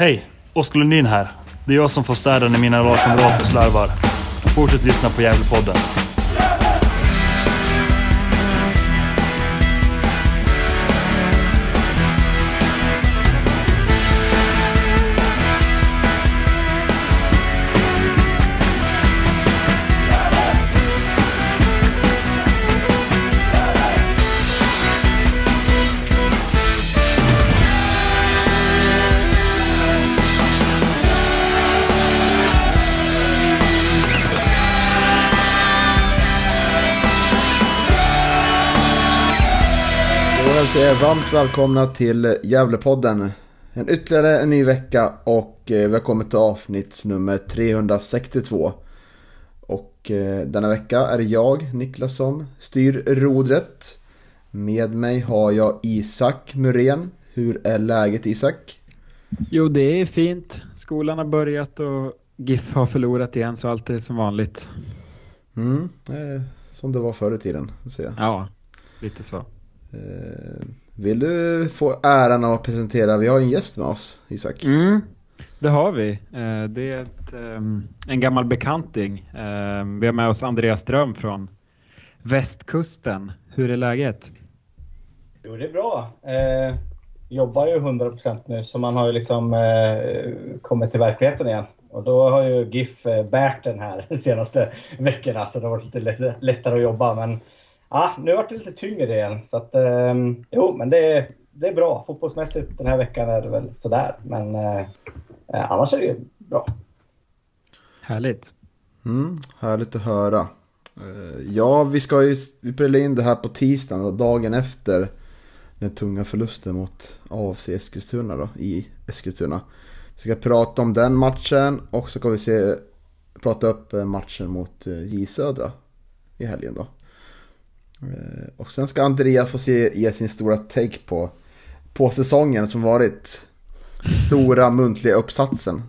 Hej! Oskar Lundin här. Det är jag som får städa när mina lagkamrater slarvar. Fortsätt lyssna på Gävlepodden. Varmt välkomna till Gävlepodden. En ytterligare en ny vecka och eh, vi har kommit till avsnitt nummer 362. Och eh, denna vecka är det jag, Niklas, som styr rodret. Med mig har jag Isak Muren. Hur är läget Isak? Jo, det är fint. Skolan har börjat och GIF har förlorat igen så allt är som vanligt. Mm, eh, som det var förr i tiden. Ja, lite så. Eh, vill du få äran att presentera? Vi har en gäst med oss, Isak. Mm, det har vi. Eh, Det är ett, ehm, en gammal bekanting. Eh, Vi har med oss Andreas Ström från västkusten. Hur är läget? Jo, det är bra. Eh, jobbar ju 100% nu så man har ju liksom eh, kommit till verkligheten igen. Och då har ju GIF eh, bärt den här de senaste veckorna så det har varit lite lätt, lättare att jobba. Men ja, nu har det lite tyngre igen. Så att, eh, jo, men det, är- det är bra. Fotbollsmässigt den här veckan är det väl sådär. Men eh, eh, annars är det ju bra. Härligt. Mm, härligt att höra. Eh, Ja, vi ska ju vi spelar in det här på tisdagen och dagen efter den tunga förlusten mot AFC Eskilstuna då, i Eskilstuna. Så ska jag prata om den matchen och så ska vi se, prata upp eh, matchen mot J Södra i helgen då. Eh, Och sen ska Andreas få se, ge sin stora take på, på säsongen som varit. Stora muntliga uppsatsen.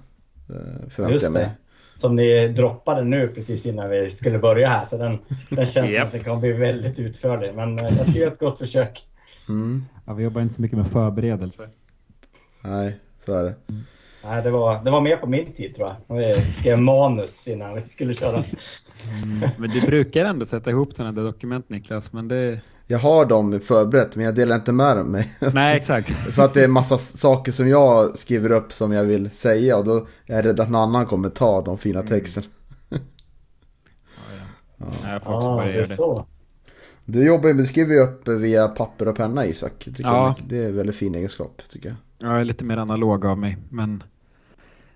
eh, Förväntar Just jag mig. det. Som ni droppade nu precis innan vi skulle börja här. Så den, den känns som Japp. att den kommer bli väldigt utförlig. Men eh, jag ska göra ett gott försök. Mm. Ja, vi jobbar inte så mycket med förberedelse. Nej, så är det. Nej, det var, det var mer på min tid tror jag. Vi skrev manus innan vi skulle köra. Men du brukar ändå sätta ihop sådana där dokument Niklas, men det... Jag har dem förberett men jag delar inte med dem mig. Nej, exakt. För att det är massa saker som jag skriver upp som jag vill säga och då är jag rädd att någon annan kommer ta de fina texten. Nej, jag får också Ah, börja det är göra det. så. Du jobbar ju, du skriver ju upp via papper och penna Isak. Tycker Ja. jag. Det är en väldigt fin egenskap tycker jag. Jag är lite mer analog av mig, men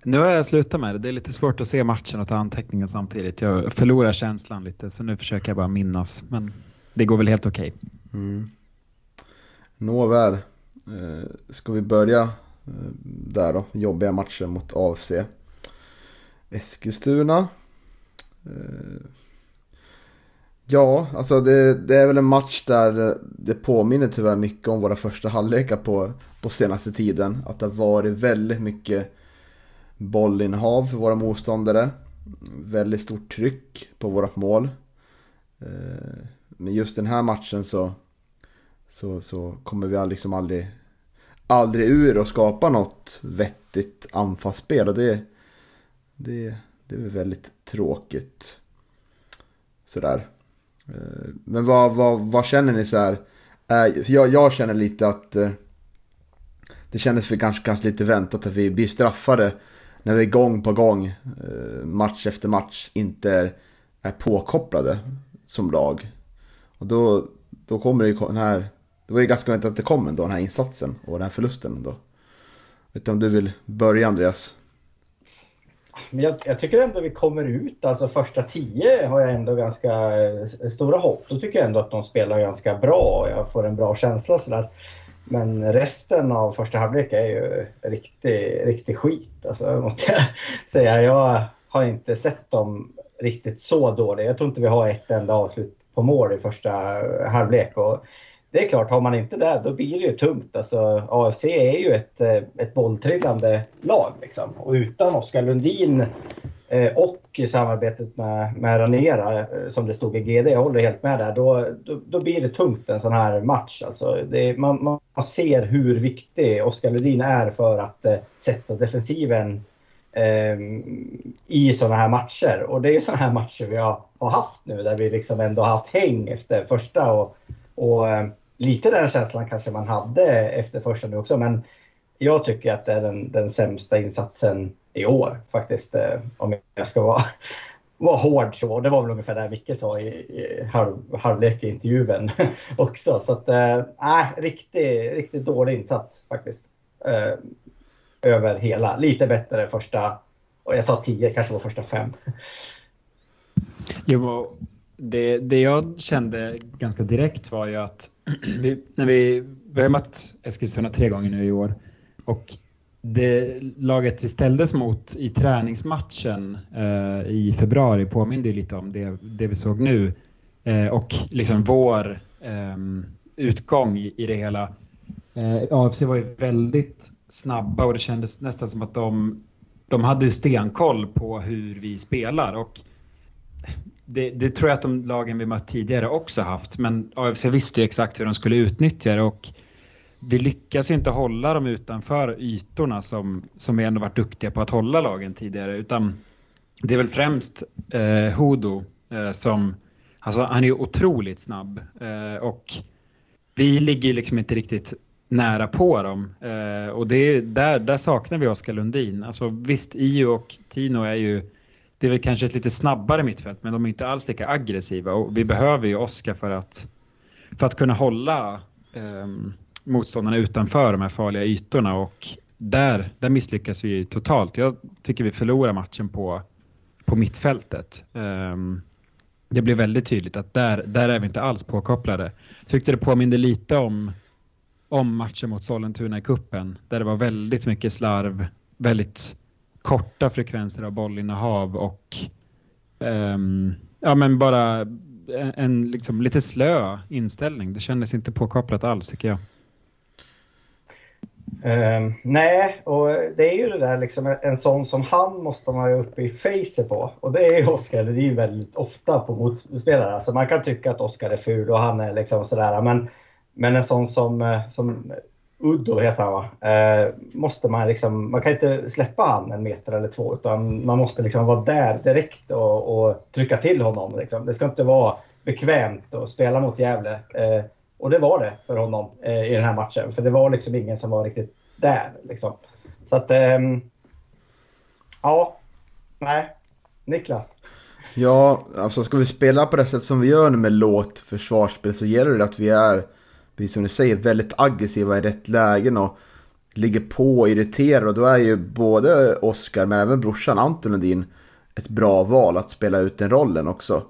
nu har jag slutat med det. Det är lite svårt att se matchen och ta anteckningar samtidigt. Jag förlorar känslan lite, så nu försöker jag bara minnas. Men det går väl helt okej. Mm. Nåväl, eh, ska vi börja eh, där då? Jobbiga matchen mot AFC. Eskilstuna. Eh, ja, alltså det, det är väl en match där det påminner tyvärr mycket om våra första halvlekar på, på senaste tiden. Att det har varit väldigt mycket bollinnehav för våra motståndare. Väldigt stort tryck på vårt mål. Eh, men just den här matchen så så, så kommer vi liksom aldrig, aldrig ur och skapa något vettigt anfallsspel. Och det, det, det är väldigt tråkigt. Sådär. Eh, men vad, vad, vad känner ni så här? Eh, jag, jag känner lite att det kändes för kanske, kanske lite väntat att vi blir straffade när vi gång på gång, eh, match efter match, inte är, är påkopplade som lag. Och då, då kommer det ju den här, det var ju ganska väntat att det kom ändå den här insatsen och den här förlusten ändå. Vet om du vill börja Andreas? Men jag, jag tycker ändå vi kommer ut, alltså första tio har jag ändå ganska eh, stora hopp. Då tycker jag ändå att de spelar ganska bra och jag får en bra känsla sådär. Men resten av första halvlek är ju riktig, riktig skit. Alltså, måste jag säga. Jag har inte sett dem riktigt så dåliga. Jag tror inte vi har ett enda avslut på mål i första halvlek. Och det är klart, har man inte det, då blir det ju tungt. Alltså, AFC är ju ett, eh, ett bolltrillande lag. Liksom. Och utan Oskar Lundin Eh, och i samarbetet med, med Ranera eh, som det stod i GD, jag håller helt med där, då, då, då blir det tungt en sån här match. Alltså, det, man, man ser hur viktig Oskar Ledin är för att eh, sätta defensiven eh, i såna här matcher. Och det är såna här matcher vi har, har haft nu där vi liksom ändå haft häng efter första och, och eh, lite den känslan kanske man hade efter första nu också. Men jag tycker att det är den, den sämsta insatsen i år faktiskt. Eh, om jag ska vara, vara hård så. Det var väl ungefär det Micke sa i, i halv, halvlek i intervjun också. Så att, eh, äh, riktigt, riktigt dålig insats faktiskt. Äh, över hela. Lite bättre första, och jag sa tio, kanske var första fem. Jo, det, det jag kände ganska direkt var ju att vi, när vi, vi har mött Eskilstuna tre gånger nu i år och det laget vi ställdes mot i träningsmatchen eh, i februari påminde lite om det, det vi såg nu. Eh, och liksom vår eh, utgång i, i, det hela. Eh, AFC var ju väldigt snabba och det kändes nästan som att de, de hade stenkoll på hur vi spelar. Och det, det, tror jag att de lagen vi mött tidigare också haft. Men AFC visste ju exakt hur de skulle utnyttja det. Och vi lyckas ju inte hålla dem utanför ytorna som, som vi ändå varit duktiga på att hålla lagen tidigare. Utan det är väl främst eh, Hodo eh, som, alltså han är ju otroligt snabb. Eh, och vi ligger liksom inte riktigt nära på dem. Eh, och det är, där, där saknar vi Oskar Lundin. Alltså visst, Io och Tino är ju, det är väl kanske ett lite snabbare mittfält, men de är inte alls lika aggressiva. Och vi behöver ju Oskar för att, för att kunna hålla um, motståndarna utanför de här farliga ytorna och där, där misslyckas vi totalt. Jag tycker vi förlorar matchen på, på mittfältet. Um, det blir väldigt tydligt att där, där är vi inte alls påkopplade. Jag tyckte det påminde lite om, om matchen mot Sollentuna i kuppen där det var väldigt mycket slarv, väldigt korta frekvenser av bollinnehav och um, ja, men bara en, en liksom lite slö inställning. Det kändes inte påkopplat alls tycker jag. Uh, nej, och det är ju det där liksom en sån som han måste man ju uppe i face på. Och det är ju Oskar det är väldigt ofta på motspelare. Alltså man kan tycka att Oskar är ful och han är liksom sådär. Men, men en sån som, eh, som Uddo heter han va? Uh, måste man liksom, man kan inte släppa han en meter eller två utan man måste liksom vara där direkt och, och trycka till honom. Liksom. Det ska inte vara bekvämt att spela mot Gävle. Uh, och det var det för honom eh, i den här matchen. För det var liksom ingen som var riktigt där. Liksom. Så att... Eh, ja. Nej. Niklas. Ja, alltså ska vi spela på det sätt som vi gör nu med lågt försvarsspel så gäller det att vi är, precis som du säger, väldigt aggressiva i rätt lägen och ligger på och irriterar. Och då är ju både Oskar men även brorsan Anton Lundin ett bra val att spela ut den rollen också.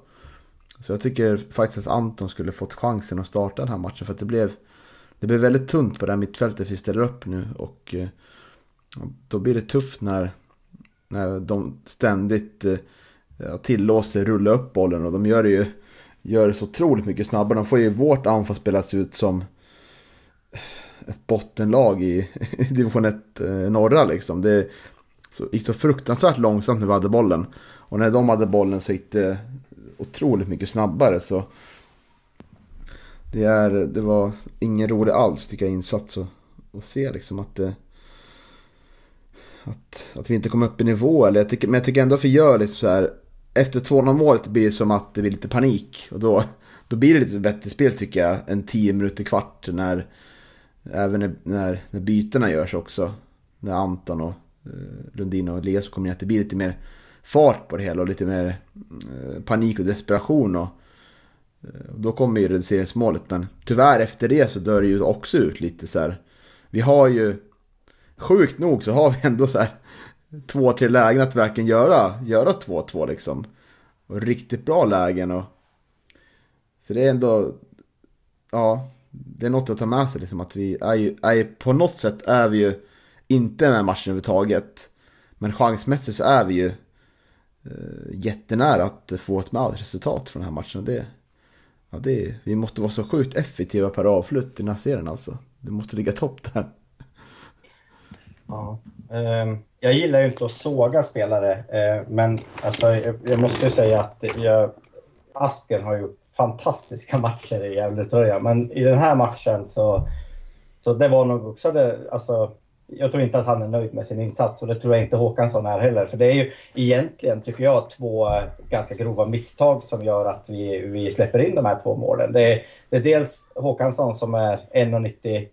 Så jag tycker faktiskt att Anton skulle fått chansen att starta den här matchen. För att det blev, det blev väldigt tunt på det här mittfältet vi ställer upp nu. Och eh, då blir det tufft när, när de ständigt eh, tillåter rulla upp bollen. Och de gör det ju gör det så otroligt mycket snabbare. De får ju vårt anfall spelas ut som ett bottenlag i, i division 1 eh, norra liksom. Det gick så fruktansvärt långsamt när vi hade bollen. Och när de hade bollen så gick det otroligt mycket snabbare. Så det, är, det var ingen rolig alls tycker jag insats att, att se liksom att det, att, att vi inte kom upp i nivå. Eller jag tycker, men jag tycker ändå att vi gör liksom så här. Efter 2-0 målet blir det som att det blir lite panik. Och då, då blir det lite bättre spel tycker jag. En 10 minuter kvart när även när, när, när bytena görs också. När Anton och eh, Lundin och Elias kommer ner. Att det blir lite mer fart på det hela och lite mer eh, panik och desperation. Och, eh, då kommer ju reduceringsmålet. Men tyvärr efter det så dör det ju också ut lite så här. Vi har ju, sjukt nog så har vi ändå så här två, tre lägen att verkligen göra, göra 2-2 liksom. Och riktigt bra lägen och så det är ändå, ja, det är något att ta med sig liksom att vi är ju, är på något sätt är vi ju inte med matchen överhuvudtaget. Men chansmässigt så är vi ju Eh, jättenära att få ett med resultat från den här matchen. Det, ja, det, vi måste vara så sjukt effektiva per avslut i den här serien alltså. Det måste ligga topp där. Ja. Eh, jag gillar ju inte att såga spelare, eh, men alltså, jag, jag måste säga att jag, Asken har gjort fantastiska matcher i Gävletröja, men i den här matchen så, så det var nog också det, alltså, jag tror inte att han är nöjd med sin insats och det tror jag inte Håkansson är heller. För det är ju egentligen, tycker jag, två eh, ganska grova misstag som gör att vi, vi släpper in de här två målen. Det är, det är dels Håkansson som är 1,90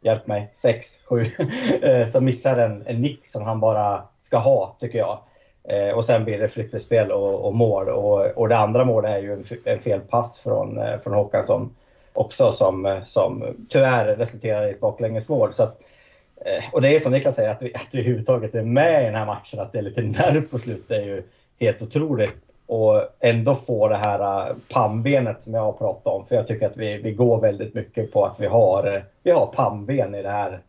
hjälp mig, 6, 7, eh, som missar en, en nick som han bara ska ha, tycker jag. Eh, och sen blir det flipperspel och, och mål. Och, och det andra målet är ju en, en felpass från, från Håkansson också som, som tyvärr resulterar i ett baklängesmål. Så att, Eh, och det är som Niklas säger, att vi, att vi överhuvudtaget är med i den här matchen, att det är lite nerv på slutet, är ju helt otroligt. Och ändå få det här eh, pannbenet som jag har pratat om. För jag tycker att vi, vi går väldigt mycket på att vi har, eh, vi har pannben i det här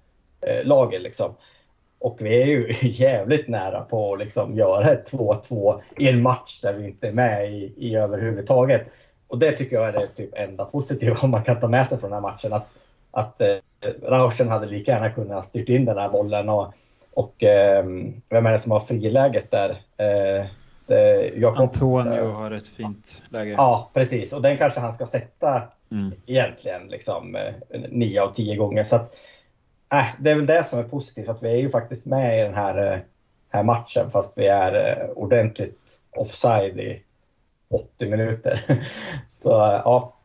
eh, laget. Liksom. Och vi är ju jävligt nära på att liksom göra ett 2-2 i en match där vi inte är med i, i överhuvudtaget. Och det tycker jag är det typ enda positiva man kan ta med sig från den här matchen. Att, att eh, Rauschen hade lika gärna kunnat styrt in den här bollen. Och, och eh, vem är det som har friläget där? Eh, Jakob, Antonio har ett fint läge. Ja, precis. Och den kanske han ska sätta mm. egentligen liksom, eh, nio av tio gånger. Så att, äh, det är väl det som är positivt, att vi är ju faktiskt med i den här, eh, här matchen fast vi är eh, ordentligt offside i 80 minuter. Så ja.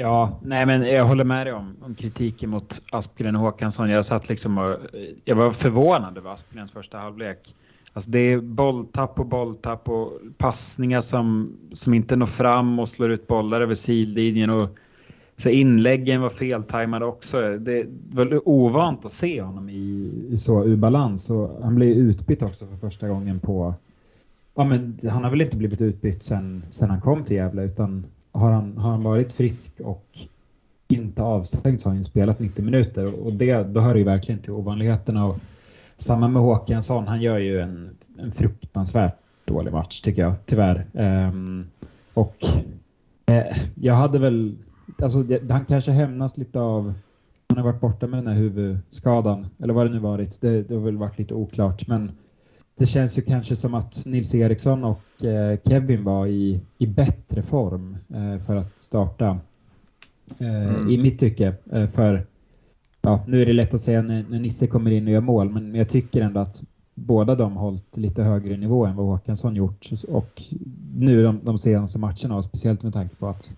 Ja, nej men jag håller med dig om, om kritiken mot Aspgren och Håkansson. Jag satt liksom och, jag var förvånad över Aspgrens första halvlek. Alltså det är bolltapp och bolltapp och passningar som, som inte når fram och slår ut bollar över sidlinjen. Och så inläggen var feltajmade också. Det var ovant att se honom i, i så ur balans. Och han blev utbytt också för första gången på... Ja, men han har väl inte blivit utbytt sen, sen han kom till Gävle utan har han, har han varit frisk och inte avstängd så har han spelat 90 minuter och det, då hör det ju verkligen till ovanligheterna. Och samma med Håkansson, han gör ju en, en fruktansvärt dålig match tycker jag, tyvärr. Um, och eh, jag hade väl, alltså det, han kanske hämnas lite av, han har varit borta med den här huvudskadan, eller vad det nu varit, det, det har väl varit lite oklart, men det känns ju kanske som att Nils Eriksson och eh, Kevin var i, i bättre form eh, för att starta. Eh, mm. I mitt tycke. För ja, nu är det lätt att säga när, när Nisse kommer in och gör mål, men jag tycker ändå att båda de hållit lite högre nivå än vad Håkansson gjort. Och nu de, de senaste matcherna, och speciellt med tanke på att,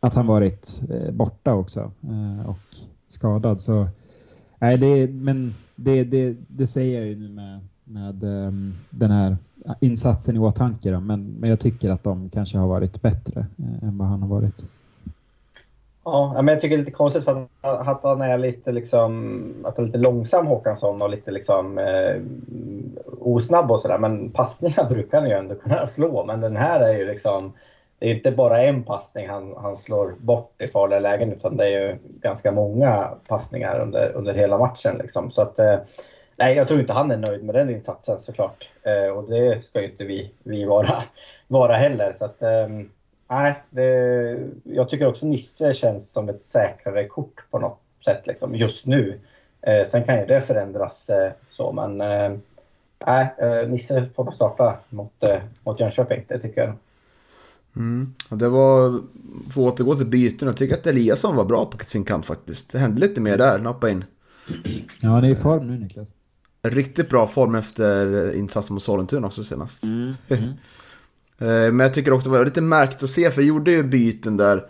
att han varit borta också och skadad. Så, nej, det, men det, det, det säger jag ju nu med, med um, den här insatsen i åtanke. Då, men, men jag tycker att de kanske har varit bättre eh, än vad han har varit. Ja, men jag tycker det är lite konstigt för att, han är lite liksom, att han är lite långsam Håkansson och lite liksom eh, osnabb och sådär. Men passningar brukar han ju ändå kunna slå. Men den här är ju liksom, det är inte bara en passning han, han slår bort i farliga lägen utan det är ju ganska många passningar under, under hela matchen liksom. Så att, eh, nej, jag tror inte han är nöjd med den insatsen såklart. Eh, och det ska ju inte vi, vi vara, vara heller. Så att, eh, Nej, det, jag tycker också Nisse känns som ett säkrare kort på något sätt liksom, just nu. Eh, sen kan ju det förändras eh, så, men eh, nej, eh, Nisse får starta mot, eh, mot Jönköping, det tycker jag. Mm. Det var, för att återgå till byten, jag tycker att Eliasson var bra på sin kant faktiskt. Det hände lite mer där, nappa in. Ja, han är i form nu Niklas. Riktigt bra form efter insatsen mot Sollentuna också senast. Mm. Mm. Eh, men jag tycker också det var lite märkligt att se, för jag gjorde ju byten där.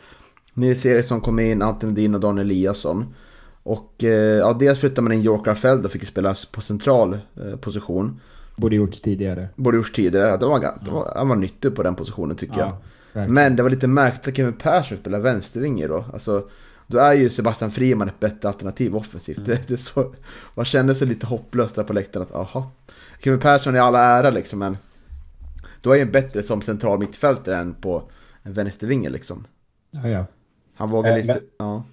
Nils Eriksson kom in, Anton Edin och Dan Eliasson. Och eh, ja, dels flyttade man in York Feld och fick spela på central eh, position. Borde gjorts tidigare. Borde gjorts tidigare. Det var, det var, han var nyttig på den positionen tycker ja, jag. Verkligen. Men det var lite märkligt att Kevin Persson spelar vänstervinge då. Alltså, då är ju Sebastian Friman ett bättre alternativ offensivt. Mm. Det, det så, man kände sig lite hopplös där på läktaren. Att, aha. Kevin Persson är alla ära liksom, men då är han bättre som central mittfältare än på en vänstervinge liksom. Ja, ja. Han vågar lite, ja.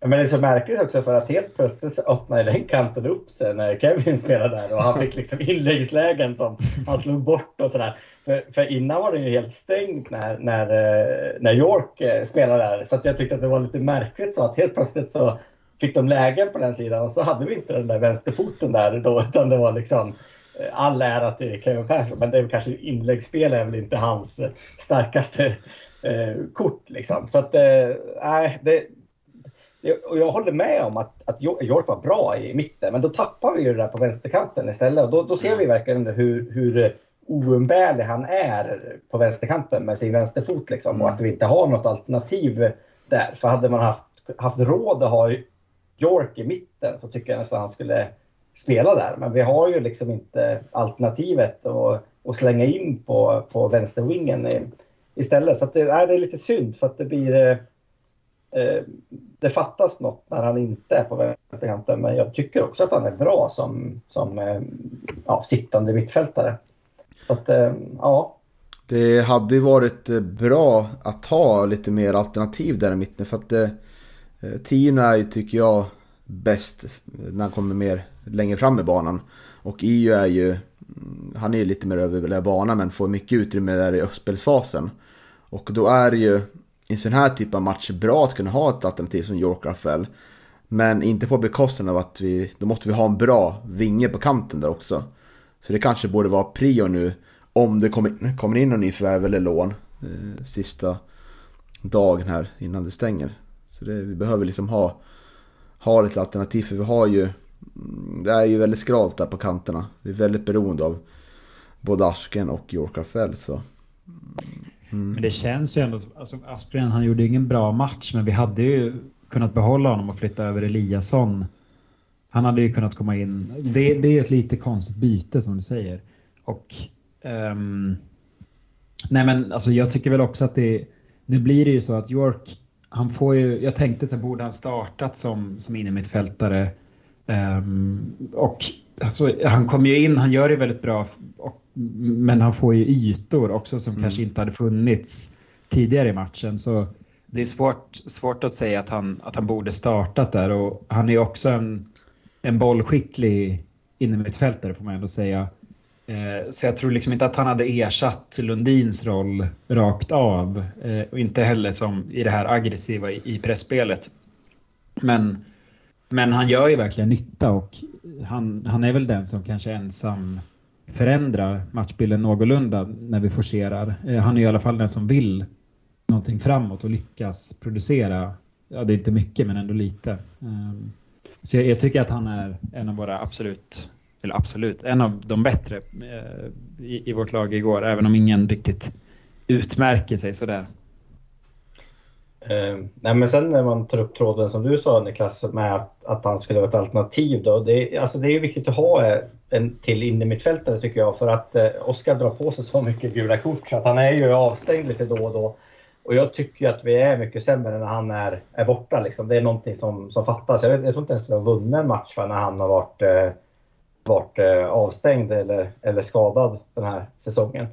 Men det är så märkligt också för att helt plötsligt så öppnade den kanten upp sig när Kevin spelade där och han fick liksom inläggslägen som han slog bort och sådär. För, för innan var den ju helt stängd när, när, eh, när York eh, spelade där. Så att jag tyckte att det var lite märkligt så att helt plötsligt så fick de lägen på den sidan och så hade vi inte den där vänsterfoten där då utan det var liksom eh, all ära till Kevin Persson men det är kanske inläggsspel är väl inte hans starkaste eh, kort liksom. Så att nej, eh, det, och jag håller med om att, att York var bra i mitten, men då tappar vi ju det där på vänsterkanten istället. Och då, då ser vi verkligen hur, hur oumbärlig han är på vänsterkanten med sin vänsterfot liksom, och att vi inte har något alternativ där. För hade man haft, haft råd att ha York i mitten så tycker jag nästan han skulle spela där. Men vi har ju liksom inte alternativet att, att slänga in på, på vänsterwingen istället. Så det, nej, det är lite synd för att det blir Eh, det fattas något när han inte är på vänsterkanten, men jag tycker också att han är bra som, som eh, ja, sittande mittfältare. Att, eh, ja. Det hade ju varit eh, bra att ha lite mer alternativ där i mitten för att eh, eh Tino är ju, tycker jag, bäst när han kommer mer längre fram i banan. Och Io är ju, mm, han är ju lite mer över banan men får mycket utrymme där i uppspelsfasen. Och då är det ju i en sån här typ av match bra att kunna ha ett alternativ som York Rafael. Men inte på bekostnad av att vi, då måste vi ha en bra vinge på kanten där också. Så det kanske borde vara prio nu om det kommer, kommer in någon ny förvärv eller lån eh, sista dagen här innan det stänger. Så det, vi behöver liksom ha, ha lite alternativ för vi har ju, mm, det är ju väldigt skralt där på kanterna. Vi är väldigt beroende av både Asken och York Rafael så. Mm. Men det känns ju ändå som, alltså Aspgren han gjorde ingen bra match men vi hade ju kunnat behålla honom och flytta över Eliasson. Han hade ju kunnat komma in. Det, det är ett lite konstigt byte som du säger. Och um, Nej men alltså jag tycker väl också att det Nu blir det ju så att York Han får ju Jag tänkte så borde han startat som, som innermittfältare um, Och alltså, han kommer ju in, han gör det väldigt bra och men han får ju ytor också som mm. kanske inte hade funnits tidigare i matchen. Så det är svårt, svårt att säga att han, att han borde startat där. Och han är också en, en bollskicklig innermittfältare får man ändå säga. Eh, så jag tror liksom inte att han hade ersatt Lundins roll rakt av. Eh, och inte heller som i det här aggressiva i, pressspelet. Men, men han gör ju verkligen nytta och han, han är väl den som kanske ensam förändrar matchbilden någorlunda när vi forcerar. Eh, han är i alla fall den som vill någonting framåt och lyckas producera. Ja, det är inte mycket men ändå lite. Ehm, så jag, jag tycker att han är en av våra absolut, eller absolut, en av de bättre eh, i, i vårt lag igår, även om ingen riktigt utmärker sig sådär. Uh, nej men sen när man tar upp tråden som du sa Niklas med att, att han skulle vara ett alternativ då. Det, alltså det är ju viktigt att ha eh, en till innermittfältare tycker jag för att eh, Oskar drar på sig så mycket gula kort så att han är ju avstängd lite då och då. Och jag tycker att vi är mycket sämre när han är, är borta. Liksom. Det är någonting som, som fattas. Jag, vet, jag tror inte ens vi har vunnit en match när han har varit, eh, varit eh, avstängd eller, eller skadad den här säsongen.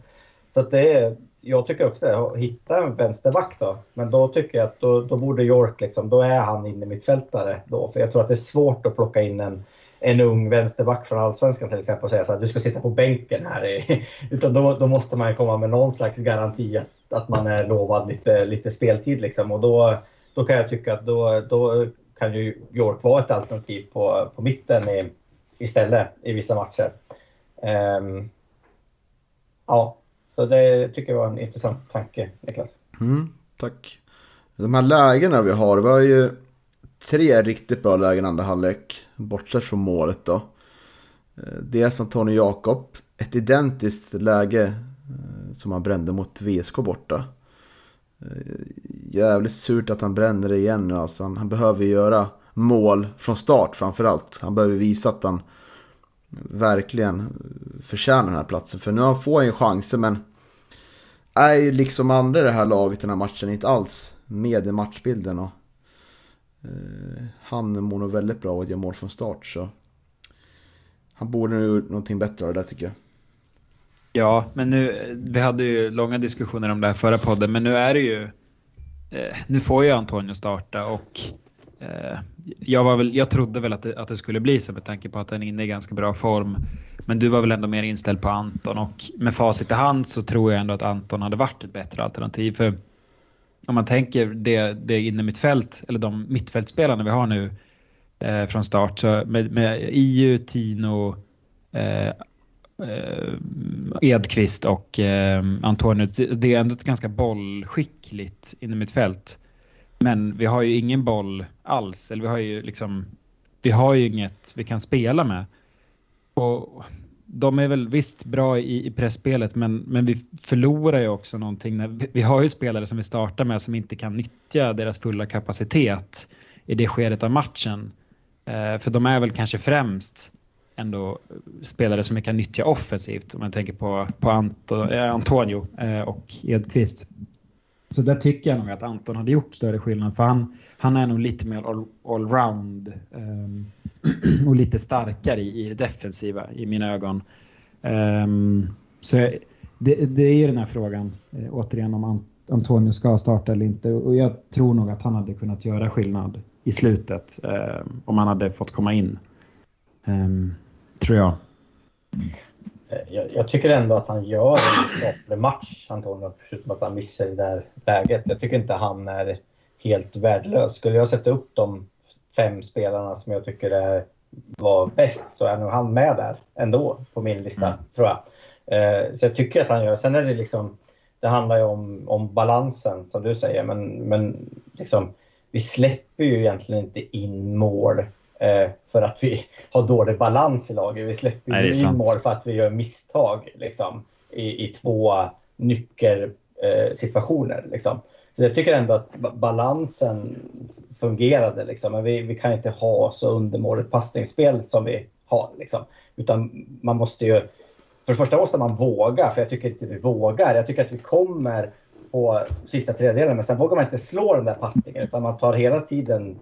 Så att det är, jag tycker också det, hitta en vänsterback då. Men då tycker jag att då, då borde York, liksom, då är han inne mittfältare då. För jag tror att det är svårt att plocka in en, en ung vänsterback från Allsvenskan till exempel och säga så här, du ska sitta på bänken här. Utan då, då måste man komma med någon slags garanti att, att man är lovad lite, lite speltid liksom. Och då, då kan jag tycka att då, då kan ju York vara ett alternativ på, på mitten i, istället i vissa matcher. Um, ja, så det tycker jag var en intressant tanke, Niklas. Mm, tack. De här lägena vi har, vi har ju tre riktigt bra lägen andra halvlek. Bortsett från målet då. Eh, Dels som Tony Jakob. Ett identiskt läge som han brände mot VSK borta. Eh, jävligt surt att han bränner det igen nu alltså. Han, han behöver göra mål från start framförallt. Han behöver visa att han verkligen förtjänar den här platsen. För nu får han ju chanser men är ju liksom andra i det här laget i den här matchen inte alls med i matchbilden. Och, eh, han mår nog väldigt bra av att göra mål från start. Så han borde nu gjort någonting bättre av det där tycker jag. Ja, men nu, vi hade ju långa diskussioner om det här förra podden, men nu är det ju, eh, nu får ju Antonio starta och eh, jag, var väl, jag trodde väl att det, att det skulle bli så med tanke på att han är inne i ganska bra form. Men du var väl ändå mer inställd på Anton och med facit i hand så tror jag ändå att Anton hade varit ett bättre alternativ. För om man tänker det, det inne mittfält eller de mittfältspelarna vi har nu. eh, från start. Så med, med IU, Tino, eh, Eh, Edqvist och eh, Antonio. Det är ändå ett ganska bollskickligt inom mitt fält. Men vi har ju ingen boll alls. Eller vi har ju liksom, vi har ju inget vi kan spela med. Och de är väl visst bra i, i pressspelet men, men vi förlorar ju också någonting. När vi, vi har ju spelare som vi startar med som inte kan nyttja deras fulla kapacitet i det skedet av matchen. Eh, för de är väl kanske främst ändå spelare som vi kan nyttja offensivt om man tänker på, på Anto, eh, Antonio eh, och Edqvist. Så där tycker jag nog att Anton hade gjort större skillnad för han, han är nog lite mer allround um, och lite starkare i, i det defensiva i mina ögon. Um, så det, det, är den här frågan eh, återigen om Antonio ska starta eller inte och jag tror nog att han hade kunnat göra skillnad i slutet eh, om han hade fått komma in. Um, tror jag. Eh, jag, jag, tycker ändå att han gör en skaplig match, Antonio, förutom att han missar det där läget. Jag tycker inte han är helt värdelös. Skulle jag sätta upp de fem spelarna som jag tycker är, var bäst så är nog han med där ändå på min lista, mm. tror jag. Eh, så jag tycker att han gör, sen är det liksom, det handlar ju om, om balansen som du säger, men, men liksom, vi släpper ju egentligen inte in mål för att vi har dålig balans i laget. Vi släpper Nej, in mål för att vi gör misstag liksom, i, i två nyckelsituationer. Eh, liksom. Så jag tycker ändå att balansen fungerade. Liksom. Men vi, vi kan inte ha så undermåligt passningsspel som vi har. Liksom. Utan man måste ju... För det första måste man våga, för jag tycker inte vi vågar. Jag tycker att vi kommer på sista tredjedelen, men sen vågar man inte slå den där passningen utan man tar hela tiden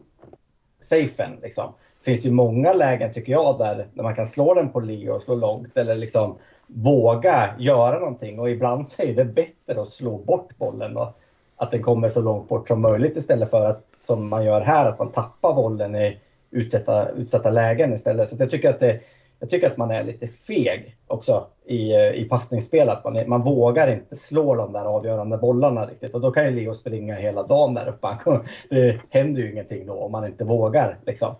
safen. Liksom. Det finns ju många lägen tycker jag där, där man kan slå den på Leo och slå långt eller liksom våga göra någonting och ibland så är det bättre att slå bort bollen och att den kommer så långt bort som möjligt istället för att som man gör här att man tappar bollen i utsatta, utsatta lägen istället. Så jag tycker att det, jag tycker att man är lite feg också i, i passningsspel. Att man, är, man vågar inte slå de där avgörande bollarna riktigt. Och då kan ju Leo springa hela dagen där uppe. Det händer ju ingenting då om man inte vågar. Liksom.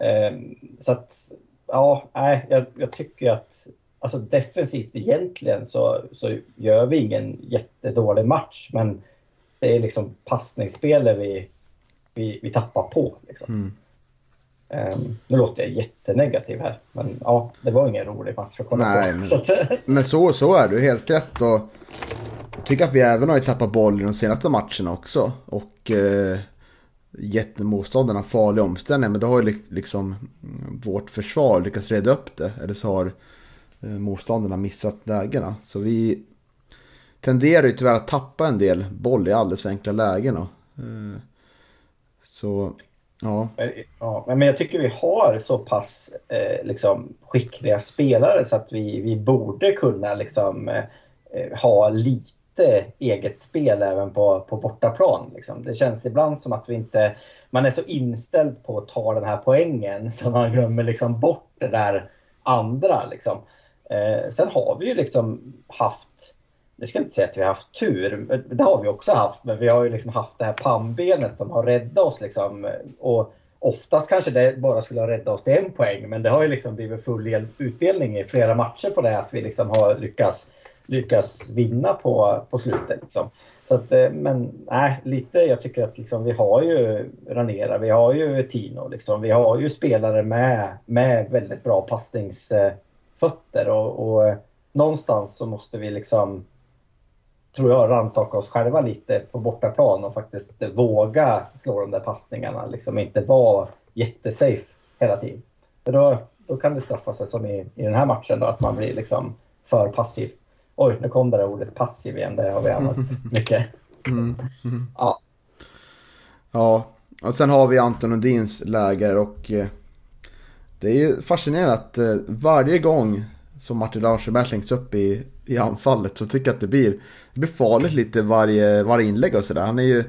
Ehm, så att, ja, nej, jag, jag tycker att alltså defensivt egentligen så, så gör vi ingen jättedålig match. Men det är liksom passningsspelet vi, vi, vi tappar på. Liksom. Mm. Um, nu låter jag jättenegativ här, men ja, det var ingen rolig match att kolla Nej, på. Men, så, men så, så är du helt rätt. Och jag tycker att vi även har tappat boll i de senaste matcherna också. Och eh, gett motståndarna farliga omställningar. Men då har ju liksom mm, vårt försvar lyckats reda upp det. Eller så har eh, motståndarna missat lägena. Så vi tenderar ju tyvärr att tappa en del boll i alldeles för enkla lägen. Och, eh, så Ja. ja. Men jag tycker vi har så pass eh, liksom, skickliga spelare så att vi, vi borde kunna liksom, eh, ha lite eget spel även på, på bortaplan. Liksom. Det känns ibland som att vi inte... Man är så inställd på att ta den här poängen så man glömmer liksom bort det där andra. Liksom. Eh, sen har vi ju liksom haft nu ska jag inte säga att vi har haft tur, det har vi också haft, men vi har ju liksom haft det här pannbenet som har räddat oss. Liksom. Och oftast kanske det bara skulle ha räddat oss till en poäng, men det har ju liksom blivit full utdelning i flera matcher på det, att vi liksom har lyckats, lyckas vinna på, på slutet. Liksom. Så att, eh, men nej, lite, jag tycker att liksom, vi har ju Ranera, vi har ju Tino, liksom, vi har ju spelare med, med väldigt bra passningsfötter och, och eh, någonstans så måste vi liksom tror jag, rannsaka oss själva lite på bortaplan och faktiskt våga slå de där passningarna. Liksom inte vara jättesafe hela tiden. För då, då kan det straffa sig som i, i den här matchen då, att man blir liksom för passiv. Oj, nu kom det där ordet passiv igen. Det har vi använt mycket. Mm. Mm. Ja. Ja, och sen har vi Anton Odins läger och eh, det är ju fascinerande att eh, varje gång som Martin Larsson slängs upp i, i anfallet så tycker jag att det blir, det blir farligt lite varje, varje inlägg och sådär. Han är ju,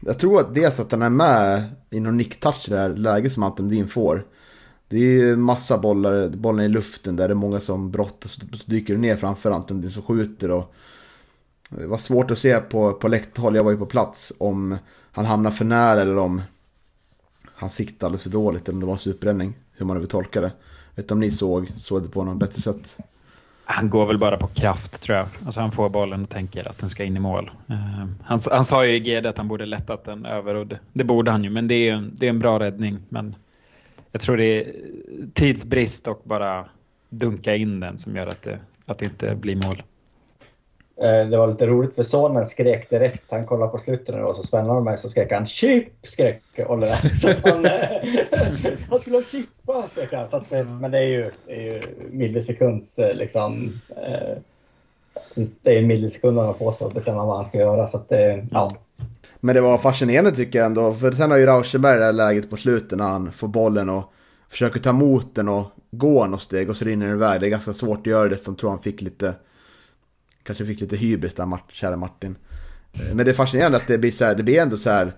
jag tror att dels att han är med i någon nicktouch i det här läget som Anton Din får. Det är ju massa bollar, bollar i luften där det är många som brottas så dyker det ner framför Anton som skjuter och eh, det var svårt att se på, på läktarhåll, jag var ju på plats, om han hamnar för nära eller om han siktade alldeles för dåligt eller om det var en superräddning. Hur man nu vill tolka det. Vet inte om ni såg, såg det på något bättre sätt? Han går väl bara på kraft tror jag. Alltså han får bollen och tänker att den ska in i mål. Uh, han, han sa ju i GD att han borde lättat den över och det, det borde han ju. Men det är, en, det är en bra räddning. Men jag tror det är tidsbrist och bara dunka in den som gör att det, att det inte blir mål. Eh, det var lite roligt för sonen skrek direkt. Han kollade på slutet när det var så spännande med så skrek han chip! Skrek Oliver. han, han skulle ha chippa skrek han. Så att, men det är ju, det är ju millisekunds liksom. Eh, det är en millisekund han har på sig att bestämma vad han ska göra. Så att, ja. Men det var fascinerande tycker jag ändå. För sen har ju Rauschenberg det här läget på slutet när han får bollen och försöker ta emot den och gå något steg och så rinner den iväg. Det är ganska svårt att göra det. Som tror han fick lite Kanske fick lite hybris där, Mart, kära Martin. Eh, men det är fascinerande att det blir så här, det blir ändå så här.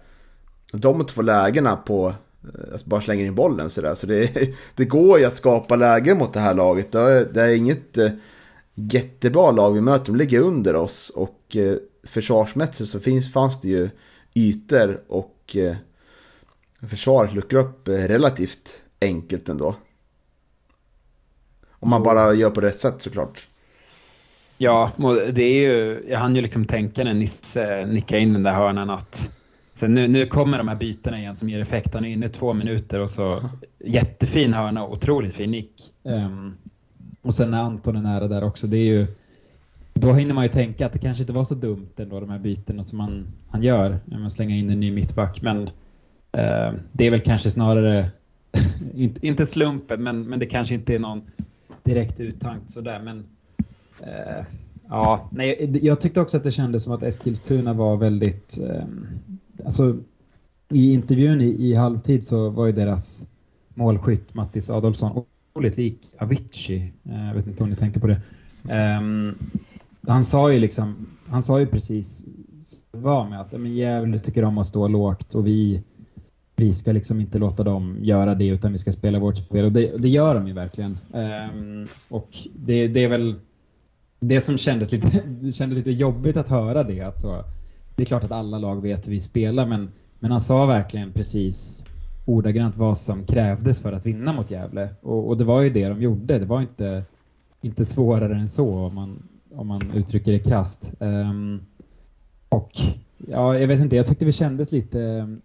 De två lägena på, eh, alltså bara slänger in bollen sådär. Så det, det går ju att skapa lägen mot det här laget. Det är, det är inget eh, jättebra lag vi möter, de ligger under oss. Och försvarsmässigt så finns, fanns det ju ytor och försvaret luckrar upp relativt enkelt ändå. Om man bara gör på rätt sätt såklart. Ja, det är ju, jag hann ju liksom tänka när Nisse nickade in den där hörnan att sen nu, nu kommer de här bytena igen som ger effekt. Han är inne två minuter och så jättefin hörna och otroligt fin nick. Um, och sen när Anton är nära där också, det är ju då hinner man ju tänka att det kanske inte var så dumt ändå de här bytena som han, han gör. När man slänger in en ny mittback. Men eh, det är väl kanske snarare, inte, inte slumpen, men, men det kanske inte är någon direkt uttankt sådär. Men eh, ja, nej, jag tyckte också att det kändes som att Eskilstuna var väldigt... Eh, alltså, I intervjun i, i, halvtid så var ju deras målskytt Mattis Adolfsson otroligt lik Avicii. Eh, jag vet inte om ni tänkte på det. Um, han sa ju liksom, han sa ju precis var med att men Gävle tycker om att stå lågt och vi, vi ska liksom inte låta dem göra det utan vi ska spela vårt spel och det, det gör de ju verkligen. Um, och det, det, är väl det som kändes lite, det kändes lite jobbigt att höra det. Att så, det är klart att alla lag vet hur vi spelar men, men han sa verkligen precis ordagrant vad som krävdes för att vinna mot Gävle. Och, och, det var ju det de gjorde. Det var inte, inte svårare än så om man, om man uttrycker det krasst. Um, ehm, och ja, jag vet inte, jag tyckte vi kändes lite,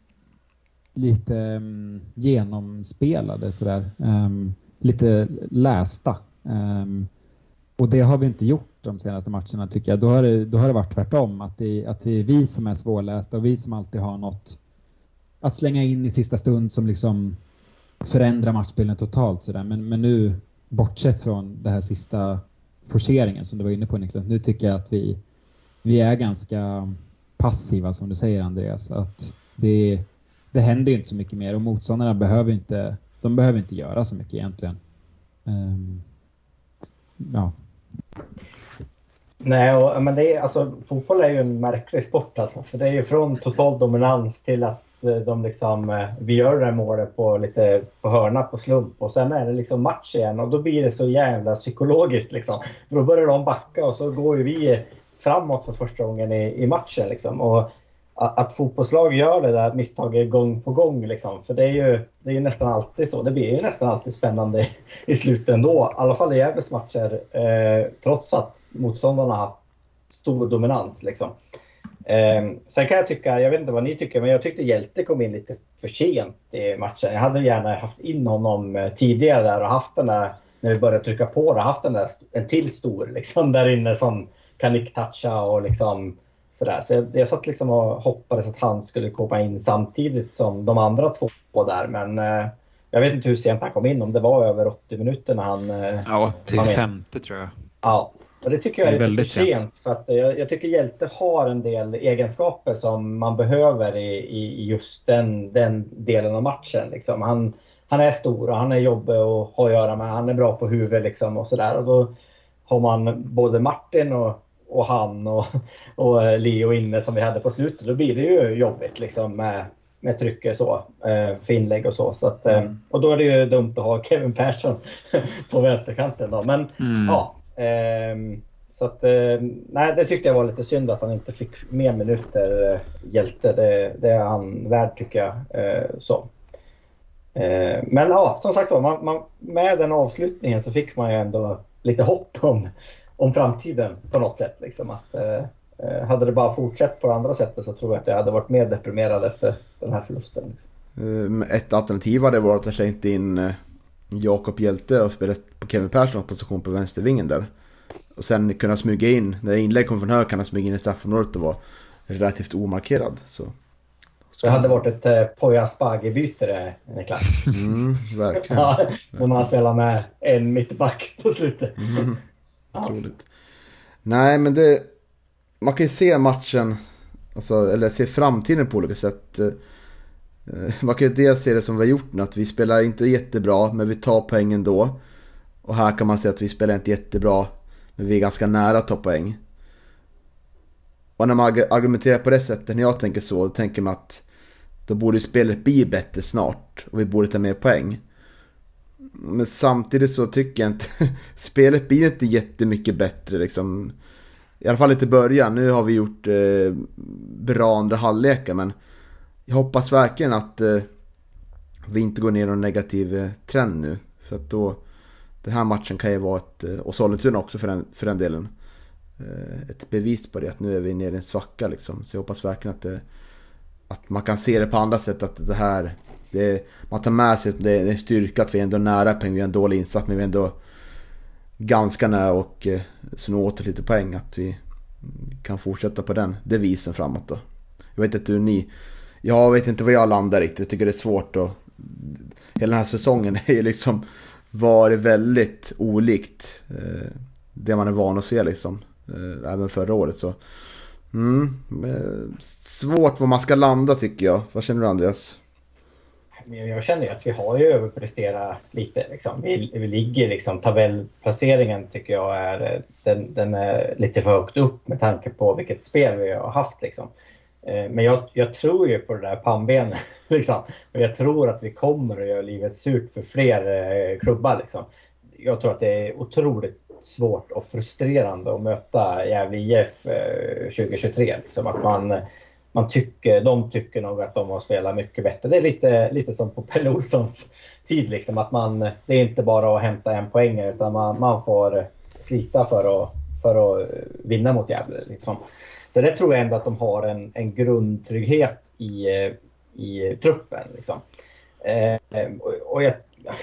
lite um, genomspelade sådär. Um, lite lästa. Um, och det har vi inte gjort de senaste matcherna tycker jag. Då har det, då har det varit tvärtom. Att det, att det är vi som är svårlästa och vi som alltid har något att slänga in i sista stund som liksom förändrar matchbilden totalt. Sådär. Men, men nu, bortsett från det här sista forceringen som du var inne på Niklas, nu tycker jag att vi, vi är ganska passiva som du säger Andreas. Att det, det händer inte så mycket mer och motståndarna behöver inte, de behöver inte göra så mycket egentligen. Um, ja. Nej, och, men det är, alltså, fotboll är ju en märklig sport alltså. För det är ju från total dominans till att Eh, de liksom, eh, vi gör det här målet på, lite, på hörna på slump och sen är det liksom match igen och då blir det så jävla psykologiskt liksom. För då börjar de backa och så går ju vi framåt för första gången i, i matchen liksom. Och att fotbollslag gör det där misstaget gång på gång. Liksom. För det är, ju, det är ju nästan alltid så. Det blir ju nästan alltid spännande i slutet ändå. I alla fall i Gävles matcher. Eh, trots att motståndarna har stor dominans. Liksom. Eh, sen kan jag tycka, jag vet inte vad ni tycker, men jag tyckte Hjälte kom in lite för sent i matchen. Jag hade gärna haft in honom eh, tidigare där och haft den där, när vi började trycka på det, haft den där, en till stor liksom där inne som kan nick-toucha och liksom Sådär. Så jag, jag satt liksom och hoppades att han skulle komma in samtidigt som de andra två där. Men eh, jag vet inte hur sent han kom in, om det var över 80 minuter när han eh, Ja, 85 tror jag. Ja, och det tycker jag är, är lite sent. För att jag, jag, tycker Hjälte har en del egenskaper som man behöver i, i just den, den delen av matchen. Liksom. Han, han är stor och han är jobbig att ha att göra med. Han är bra på huvudet liksom och sådär. Och då har man både Martin och och han och, och Leo inne som vi hade på slutet, då blir det ju jobbigt liksom med, med trycket så, eh, för inlägg och så. så att, eh, mm. Och då är det ju dumt att ha Kevin Persson på vänsterkanten. Då. Men mm. ja, Ehm, så att, eh, nej, det tyckte jag var lite synd att han inte fick mer minuter, eh, hjälte. Det, det är han värd tycker jag. Eh, så. Ehm, men ja, som sagt var, man, man, med den avslutningen så fick man ju ändå lite hopp om, om framtiden på något sätt. Liksom. Att, hade det bara fortsatt på det andra sättet så tror jag att jag hade varit mer deprimerad efter den här förlusten. Liksom. Ehm, ett alternativ hade varit att slängt in Jakob Hjälte och spelat på Kevin Perssons position på vänstervingen där. Och sen kunna smyga in, när inlägg kommer från höger kan han smyga in i straffområdet och vara relativt omarkerad. Så. Det hade varit ett eh, Poya Asbaghi-byte det, Niklas. Mm, verkligen. ja, när man spelar med en mittback på slutet. Mm, ja. Nej, men det... Man kan ju se matchen, alltså, eller se framtiden på olika sätt. Eh, man kan ju dels se det som vi har gjort nu, att vi spelar inte jättebra, men vi tar poäng ändå. Och här kan man se att vi spelar inte jättebra, men vi är ganska nära att ta poäng. Och när man argumenterar på det sättet, när jag tänker så, då tänker man att då borde spelet bli bättre snart och vi borde ta mer poäng. Men samtidigt så tycker jag inte, spelet blir inte jättemycket bättre liksom. I alla fall inte i början, nu har vi gjort eh, bra andra halvlekar men jag hoppas verkligen att eh, vi inte går ner i någon negativ eh, trend nu. För att då, den här matchen kan ju vara ett, eh, och Sollentuna också för den, för den delen, eh, ett bevis på det. Att nu är vi nere i en svacka liksom. Så jag hoppas verkligen att, det, att man kan se det på andra sätt. Att det här, det, man tar med sig att det är en styrka att vi är ändå nära poäng. Vi har en dålig insats men vi är ändå ganska nära och eh, sno åt lite poäng. Att vi kan fortsätta på den devisen framåt då. Jag vet inte hur ni... Jag vet inte var jag landar riktigt. Jag tycker det är svårt att... Hela den här säsongen är ju liksom varit väldigt olikt eh, det man är van att se liksom. Eh, även förra året så. Mm, eh, svårt var man ska landa tycker jag. Vad känner du Andreas? Jag känner ju att vi har ju överpresterat lite. Liksom. Vi, vi ligger liksom, tabellplaceringen tycker jag är, den, den, är lite för högt upp med tanke på vilket spel vi har haft. Liksom. Eh, men jag, jag, tror ju på det där pannbenet. Liksom. Och jag tror att vi kommer att göra livet surt för fler eh, klubbar. Liksom. Jag tror att det är otroligt svårt och frustrerande att möta Gävle IF 2023. Eh, liksom att man, man tycker, de tycker nog att de har spelat mycket bättre. Det är lite, lite som på Pelle Olssons tid. Liksom, att man, det är inte bara att hämta en poäng utan man, man får slita för att, för att vinna mot Gävle. Liksom. Så det tror jag ändå att de har en, en grundtrygghet i, i truppen. Liksom. Eh, och, och jag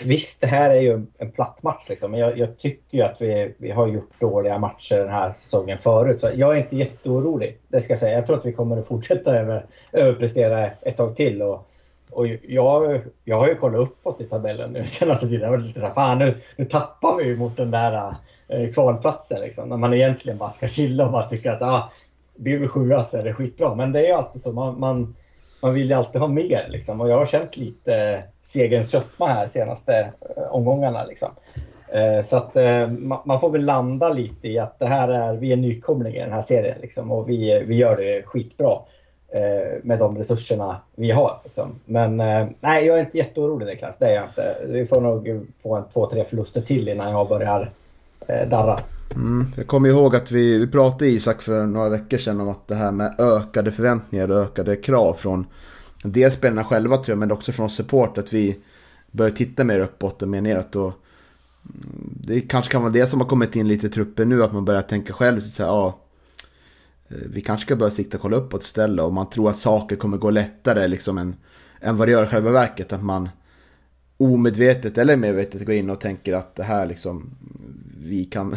Visst, det här är ju en platt match liksom, men jag, jag tycker ju att vi, vi har gjort dåliga matcher den här säsongen förut. Så jag är inte jätteorolig, det ska jag säga. Jag tror att vi kommer att fortsätta över, överprestera ett tag till. Och, och jag, jag har ju kollat uppåt i tabellen nu senaste tiden. Jag var lite så här, fan nu, nu tappar vi mot den där eh, kvalplatsen. Liksom, när man egentligen bara ska chilla och bara tycka att ah, blir vi sjua så är det skitbra. Men det är ju alltid så. Man, man, man vill ju alltid ha mer liksom. Och jag har känt lite segerns sötma här senaste eh, omgångarna. Liksom. Eh, så att eh, man får väl landa lite i att det här är, vi är nykomlingar i den här serien liksom, och vi, vi gör det skitbra med de resurserna vi har. Liksom. Men nej, jag är inte jätteorolig Niklas, det är jag inte. Vi får nog få en två, tre förluster till innan jag börjar darra. Mm, jag kommer ihåg att vi, vi pratade Isak för några veckor sedan om att det här med ökade förväntningar och ökade krav från dels spelarna själva tror jag, men också från support. Att vi börjar titta mer uppåt och mer neråt. Och det kanske kan vara det som har kommit in lite i truppen nu, att man börjar tänka själv. Så här, ja, eh, vi kanske ska börja sikta och kolla uppåt istället. Och man tror att saker kommer gå lättare liksom än, än vad det gör i själva verket. Att man omedvetet eller medvetet går in och tänker att det här liksom, vi kan,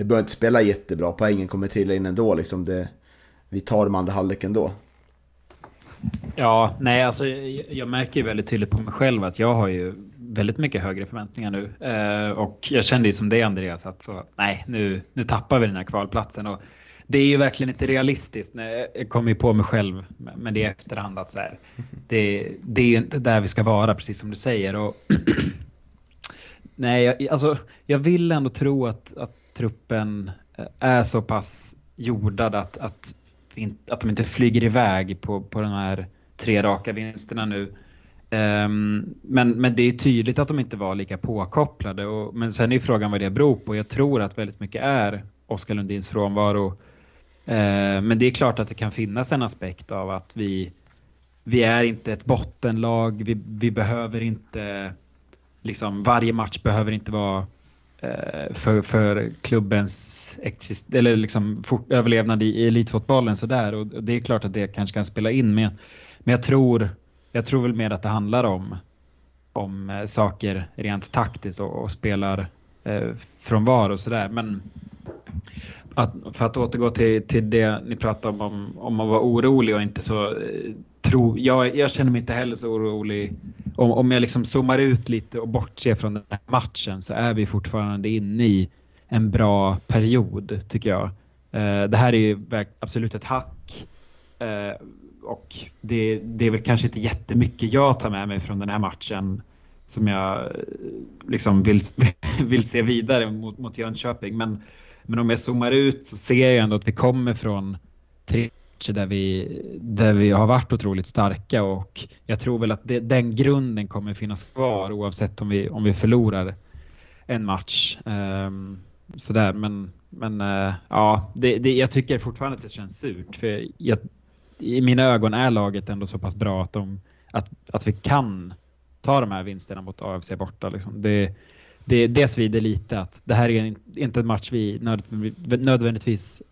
vi behöver inte spela jättebra, poängen kommer trilla in ändå liksom. Det, vi tar de andra halvleken då. Ja, nej alltså jag märker ju väldigt tydligt på mig själv att jag har ju väldigt mycket högre förväntningar nu. Eh, och jag kände ju som det Andreas att så, nej nu, nu tappar vi den här kvalplatsen. Och det är ju verkligen inte realistiskt. Jag kom ju på mig själv med det i efterhand att så här, det, det är ju inte där vi ska vara precis som du säger. Och nej, jag, alltså, jag vill ändå tro att, att truppen eh, är så pass jordad att, att att de inte flyger iväg på, på de här tre raka vinsterna nu. Um, men, men det är tydligt att de inte var lika påkopplade. Och, men sen är frågan vad det beror på. Jag tror att väldigt mycket är Oskar Lundins frånvaro. Uh, men det är klart att det kan finnas en aspekt av att vi, vi är inte ett bottenlag, vi, vi behöver inte, liksom varje match behöver inte vara Eh, för, för klubbens exist eller liksom fort, överlevnad i, i elitfotbollen sådär och, det är klart att det kanske kan spela in med. Men jag tror, jag tror väl mer att det handlar om, om eh, saker rent taktiskt och, och spelar eh, frånvaro och sådär. Men att, för att återgå till, till det ni pratade om, om, om att vara orolig och inte så eh, tro, jag, jag känner mig inte heller så orolig. Om, om jag liksom zoomar ut lite och bortser från den här matchen så är vi fortfarande inne i en bra period tycker jag. Eh, det här är ju absolut ett hack. Eh, och det, det är väl kanske inte jättemycket jag tar med mig från den här matchen som jag eh, liksom vill, vill se vidare mot, mot Jönköping. Men, men om jag zoomar ut så ser jag ändå att vi kommer från tre matcher där vi, där vi har varit otroligt starka och jag tror väl att det, den grunden kommer finnas kvar oavsett om vi, om vi förlorar en match. Um, sådär, men, men uh, ja, det, det, jag tycker fortfarande att det känns surt för jag, i mina ögon är laget ändå så pass bra att, de, att, att vi kan ta de här vinsterna mot AFC borta. Liksom. Det, det, det svider lite att det här är inte en match vi nödvändigtvis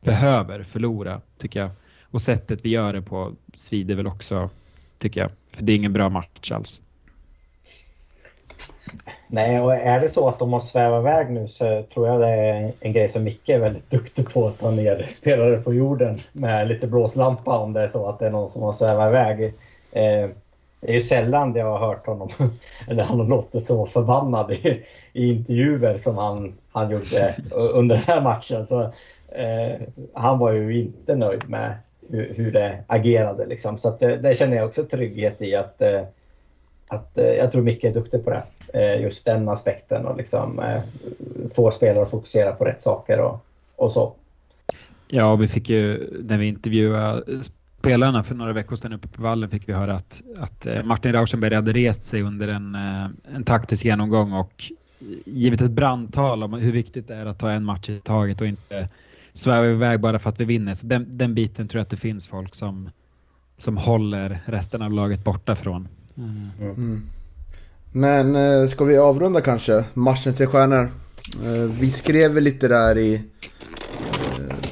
behöver förlora, tycker jag. Och sättet vi gör det på svider väl också, tycker jag. För det är ingen bra match alls. Nej, och är det så att de har svävat iväg nu så tror jag det är en grej som Micke är väldigt duktig på att ta ner spelare på jorden med lite blåslampa om det är så att det är någon som har svävat iväg. Eh, det är ju sällan jag har hört honom, eller han har låtit så förbannad i, i intervjuer som han, han gjorde under den här matchen. Så eh, han var ju inte nöjd med hur, hur det agerade. Liksom. Så att det, det, känner jag också trygghet i att, eh, att eh, jag tror Micke är duktig på det. Eh, just den aspekten och liksom, få spelare att fokusera på rätt saker och, och så. Ja, vi fick ju när vi intervjuade spelarna för några veckor sedan uppe på vallen fick vi höra att, att Martin Rauschenberg hade rest sig under en, en taktisk genomgång och givit ett brandtal om hur viktigt det är att ta en match i taget och inte svävar iväg bara för att vi vinner. Så den, den biten tror jag att det finns folk som, som håller resten av laget borta från. Mm. Mm. Men eh, ska vi avrunda kanske? Matchen tre stjärnor. Eh, vi skrev väl lite där i eh,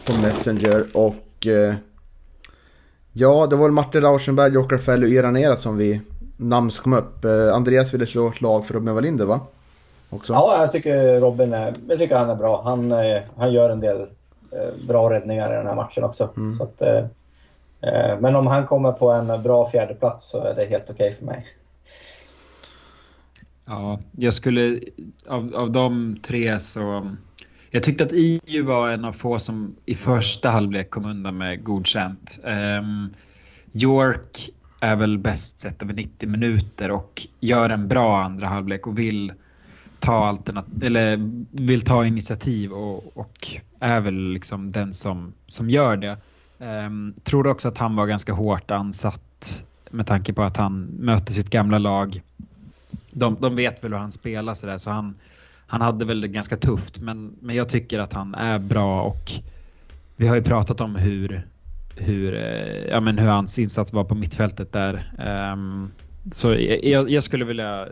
på Messenger och ja, det var Martin Rauschenberg, Jokar Fell och Iranera som vi namn som kom upp. Andreas ville slå ett lag för Robin Wallinder va? Också. Ja, jag tycker Robin är, jag tycker han är bra. Han, han gör en del Eh, bra räddningar i den här matchen också. Mm. Så att, eh, eh, men om han kommer på en bra fjärdeplats så är det helt okej okay för mig. Ja, jag skulle av, av de tre så... Jag tyckte att EU var en av få som i första halvlek kom undan med godkänt. Um, York är väl bäst sett över 90 minuter och gör en bra andra halvlek och vill ta alternat eller vill ta initiativ och, och är väl liksom den som, som gör det. Um, tror också att han var ganska hårt ansatt med tanke på att han möter sitt gamla lag. De, de vet väl hur han spelar sådär så han, han hade väl det ganska tufft men, men jag tycker att han är bra och vi har ju pratat om hur, hur, eh, ja, men hur hans insats var på mittfältet där. Um, så jag, jag, skulle vilja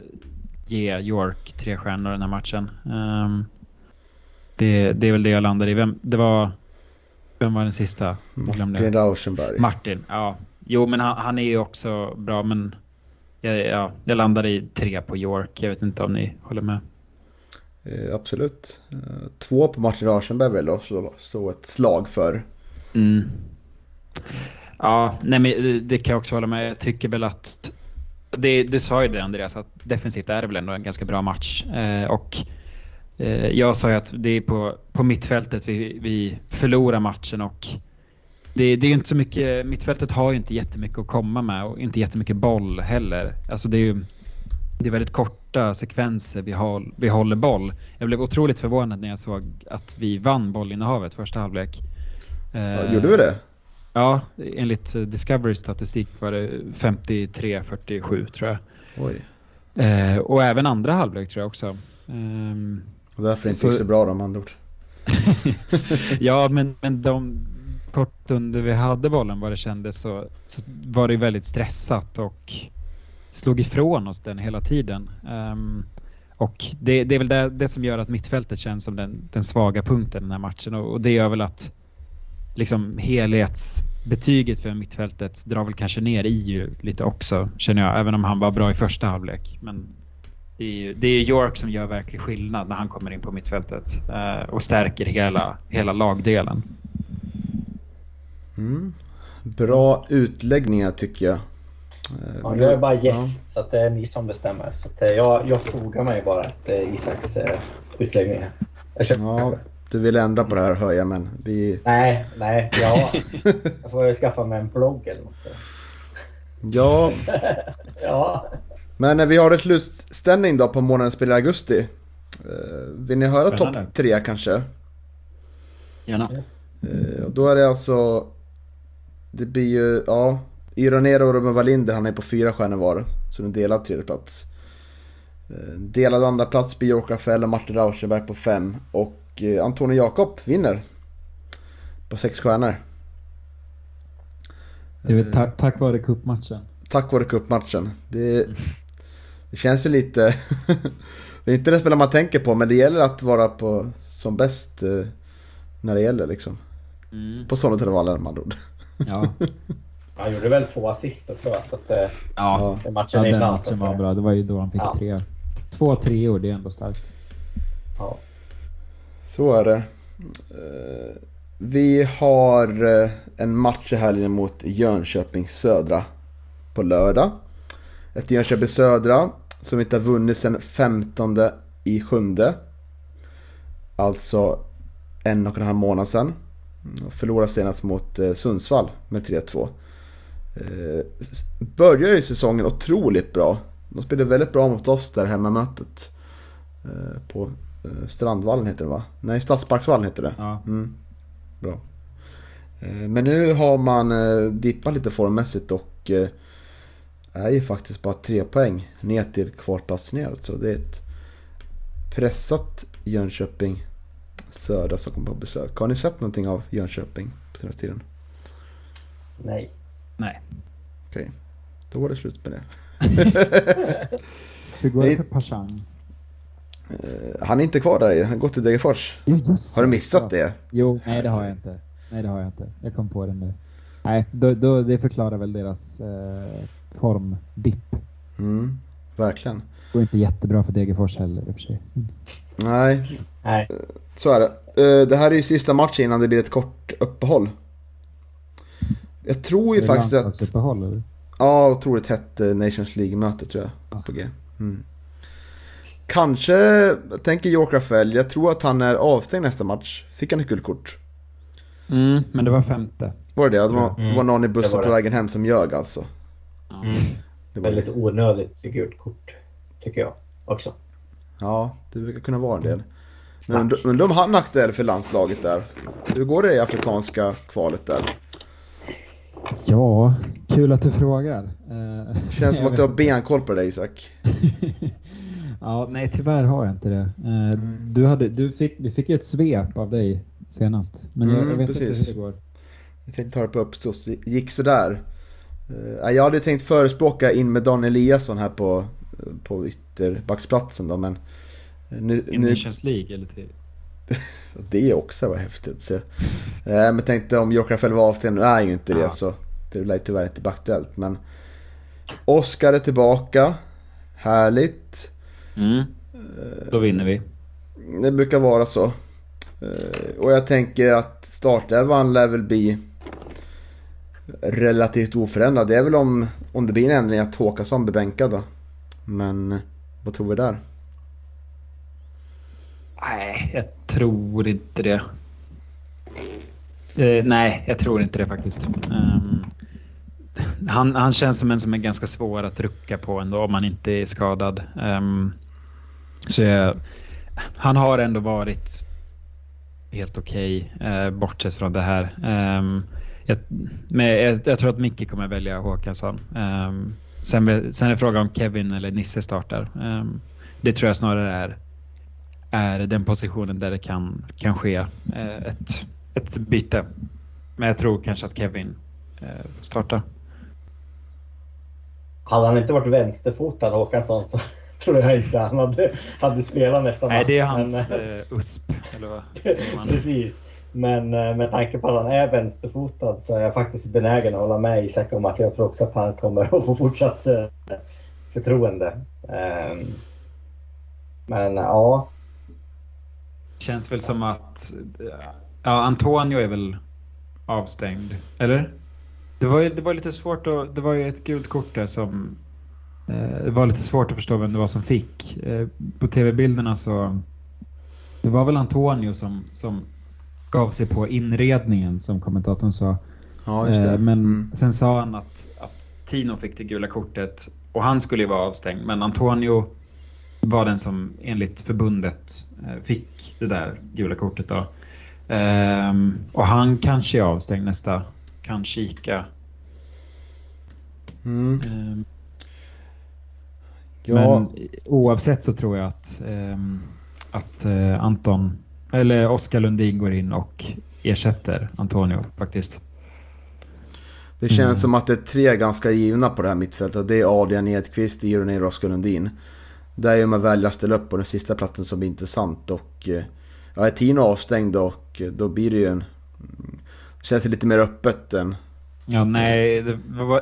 ge York tre stjärnor den här matchen. Um, det, det, är väl det jag landar i. Vem, det var, vem var den sista? Martin Rauschenberg. Martin, ja. Jo, men han, han är ju också bra, men jag, ja, jag landar i tre på York. Jag vet inte om ni håller med. Eh, absolut. Eh, två på Martin Rauschenberg väl då, så, så ett slag för. Mm. Ja, nej men det, det kan jag också hålla med. Jag tycker väl att det, du sa ju det Andreas, att defensivt är det väl ändå en ganska bra match. Eh, och eh, jag sa ju att det är på, på mittfältet vi, vi förlorar matchen och det, det är inte så mycket, mittfältet har ju inte jättemycket att komma med och inte jättemycket boll heller. Alltså det är ju det är väldigt korta sekvenser vi, håll, vi håller boll. Jag blev otroligt förvånad när jag såg att vi vann bollinnehavet första halvlek. Ja, gjorde vi det? Ja, enligt Discovery statistik var det 53-47 tror jag. Oj. Eh, och även andra halvlek tror jag också. Och därför inte så... så bra de andra ord. ja, men, men de, stund vi hade bollen vad det kändes så, så var det väldigt stressat och slog ifrån oss den hela tiden. Um, och det, det, är väl det, det, som gör att mittfältet känns som den, den svaga punkten den här matchen och, och det gör väl att liksom helhetsbetyget för mittfältet drar väl kanske ner i ju lite också känner jag, även om han var bra i första halvlek. Men det är, ju, det är York som gör verklig skillnad när han kommer in på mittfältet eh, och stärker hela, hela lagdelen. Mm. Bra utläggningar tycker jag. Eh, ja, jag är bara gäst ja. så att det är ni som bestämmer. Så att, eh, jag, jag fogar mig bara efter Isaks uh, utläggning. Jag ja, du vill ändra på det här hör jag men vi... Nej, nej. Ja. jag får skaffa mig en blogg eller något. Ja. ja. Men vi har en slutställning då på månadens spel i augusti. Vill ni höra topp tre kanske? Gärna. Yes. Då är det alltså... Det blir ju, ja. Ironero och Ruben Wallinder han är på fyra stjärnor var. Så en delad tredjeplats. Eh, delad andra plats blir York Rafael och Martin Rauschenberg på fem. Och eh, Antonio Jakob vinner. På sex stjärnor. Det är ta tack vare cupmatchen. Tack vare cupmatchen. Det, det känns ju lite... det är inte det spelare man tänker på men det gäller att vara på som bäst eh, när det gäller liksom. Mm. På sådana intervaller med andra ord. Ja. Han gjorde väl två assist också va? Så att, eh, ja, matchen, ja, den matchen var bra. Det var ju då han fick ja. tre. Två treor, det är ändå starkt. Ja. Så är det. Eh, vi har eh, en match i helgen mot Jönköping Södra på lördag. Ett Jönköping Södra som inte har vunnit sedan 15 i sjunde. Alltså en och en halv månad sedan. Förlorade senast mot Sundsvall med 3-2. Eh, börjar ju säsongen otroligt bra. De spelade väldigt bra mot oss där hemmamötet. Eh, på eh, Strandvallen heter det va? Nej, Stadsparksvallen heter det. Ja. Mm. Bra. Eh, men nu har man eh, dippat lite formmässigt och eh, är ju faktiskt bara tre poäng ner till kvalplats ner. Så det är ett pressat Jönköping Södra som kommer på besök. Har ni sett någonting av Jönköping på senaste tiden? Nej. Nej. Okej, okay. då var det slut med det. Hur går det för Pashang? Uh, han är inte kvar där, han har gått till Degerfors. Har du missat ja. det? Jo, nej det har jag inte. Nej det har jag inte. Jag kom på det nu. Nej, då, då, det förklarar väl deras eh, formdipp. Mm, verkligen. Det går inte jättebra för Degerfors heller i och för sig. Mm. Nej. Nej, så är det. Uh, det här är ju sista matchen innan det blir ett kort uppehåll. Jag tror ju är faktiskt att... Eller? Ja, otroligt hett eh, Nations League-möte tror jag. Ja. På G. Mm. Kanske, jag tänker York Rafael, jag tror att han är avstängd nästa match. Fick han ett guldkort? Mm, men det var femte. Var det det? Det var, mm. var någon i bussen på vägen hem som ljög alltså? Mm. Det var Väldigt onödigt gult kort, tycker jag också. Ja, det brukar kunna vara en del. Men, men de har nackdel för landslaget där. Hur går det i afrikanska kvalet där? Ja, kul att du frågar. Eh, Känns som att du har benkoll på det Isak. ja, nej tyvärr har jag inte det. Eh, mm. Du hade, du fick, vi fick ju ett svep av dig senast. Men mm, jag, jag, vet precis. inte hur det går. Jag tänkte ta det på uppstuds. Det gick sådär. Eh, jag hade tänkt förespråka in med Dan Eliasson här på, på ytterbacksplatsen då men... Nu, I Nations League eller till? det också var häftigt. Så. Men tänkte om York Rafael var avstängd, nu är ju inte det ja. så det är tyvärr inte aktuellt. Men Oskar är tillbaka. Härligt. Mm. Då vinner vi. Det brukar vara så. Eh, och jag tänker att startelvan lär väl bli relativt oförändrad. Det är väl om, om det blir en ändring att Håkansson blir bänkad då. Men vad tror vi där? Nej, jag tror inte det. Eh, nej, jag tror inte det faktiskt. Um, han, han, känns som en som är ganska svår att rucka på ändå om han inte är skadad. Um, så jag, han har ändå varit helt okej, okay, eh, bortsett från det här. Um, jag, men jag, jag, tror att Micke kommer välja Håkansson. Um, sen, sen är frågan om Kevin eller Nisse startar. Um, det tror jag snarare är är den positionen där det kan, kan ske eh, ett, ett byte. Men jag tror kanske att Kevin eh, startar. Hade han inte varit vänsterfotad Håkansson så tror jag inte han hade, hade spelat nästa Nej, match. det är hans Men, eh, USP. Eller vad? Precis. Men eh, med tanke på att han är vänsterfotad så är jag faktiskt benägen att hålla med Isak om att jag tror också att han kommer att få fortsatt eh, förtroende. Ehm, Men ja, Känns väl som att... Ja, Antonio är väl avstängd. Eller? Det var, ju- det var lite svårt att... Det var ju ett gult kort där som... Eh, det var lite svårt att förstå vem det var som fick. Eh, på tv-bilderna så... Det var väl Antonio som, som gav sig på inredningen som kommentatorn sa. Ja, just det. Eh, men Mm. sen sa han att, att Tino fick det gula kortet och han skulle ju vara avstängd. Men Antonio var den som enligt förbundet fick det där gula kortet. Då. Ehm, och han kanske är avstängd nästa. Kan kika. Mm. Ja, Men oavsett så tror jag att, ehm, att eh, Anton, eller Oskar Lundin går in och ersätter Antonio faktiskt. det känns Mm. som att det är tre ganska givna på det här mittfältet. Det är Adrian Edqvist, Iron och Oskar Lundin. Där är man välja att ställa upp på den sista platsen som blir intressant. Och eh, ja, är Tino avstängd och eh, då blir det ju en... mm, Känns det lite mer öppet än... Ja, nej, det,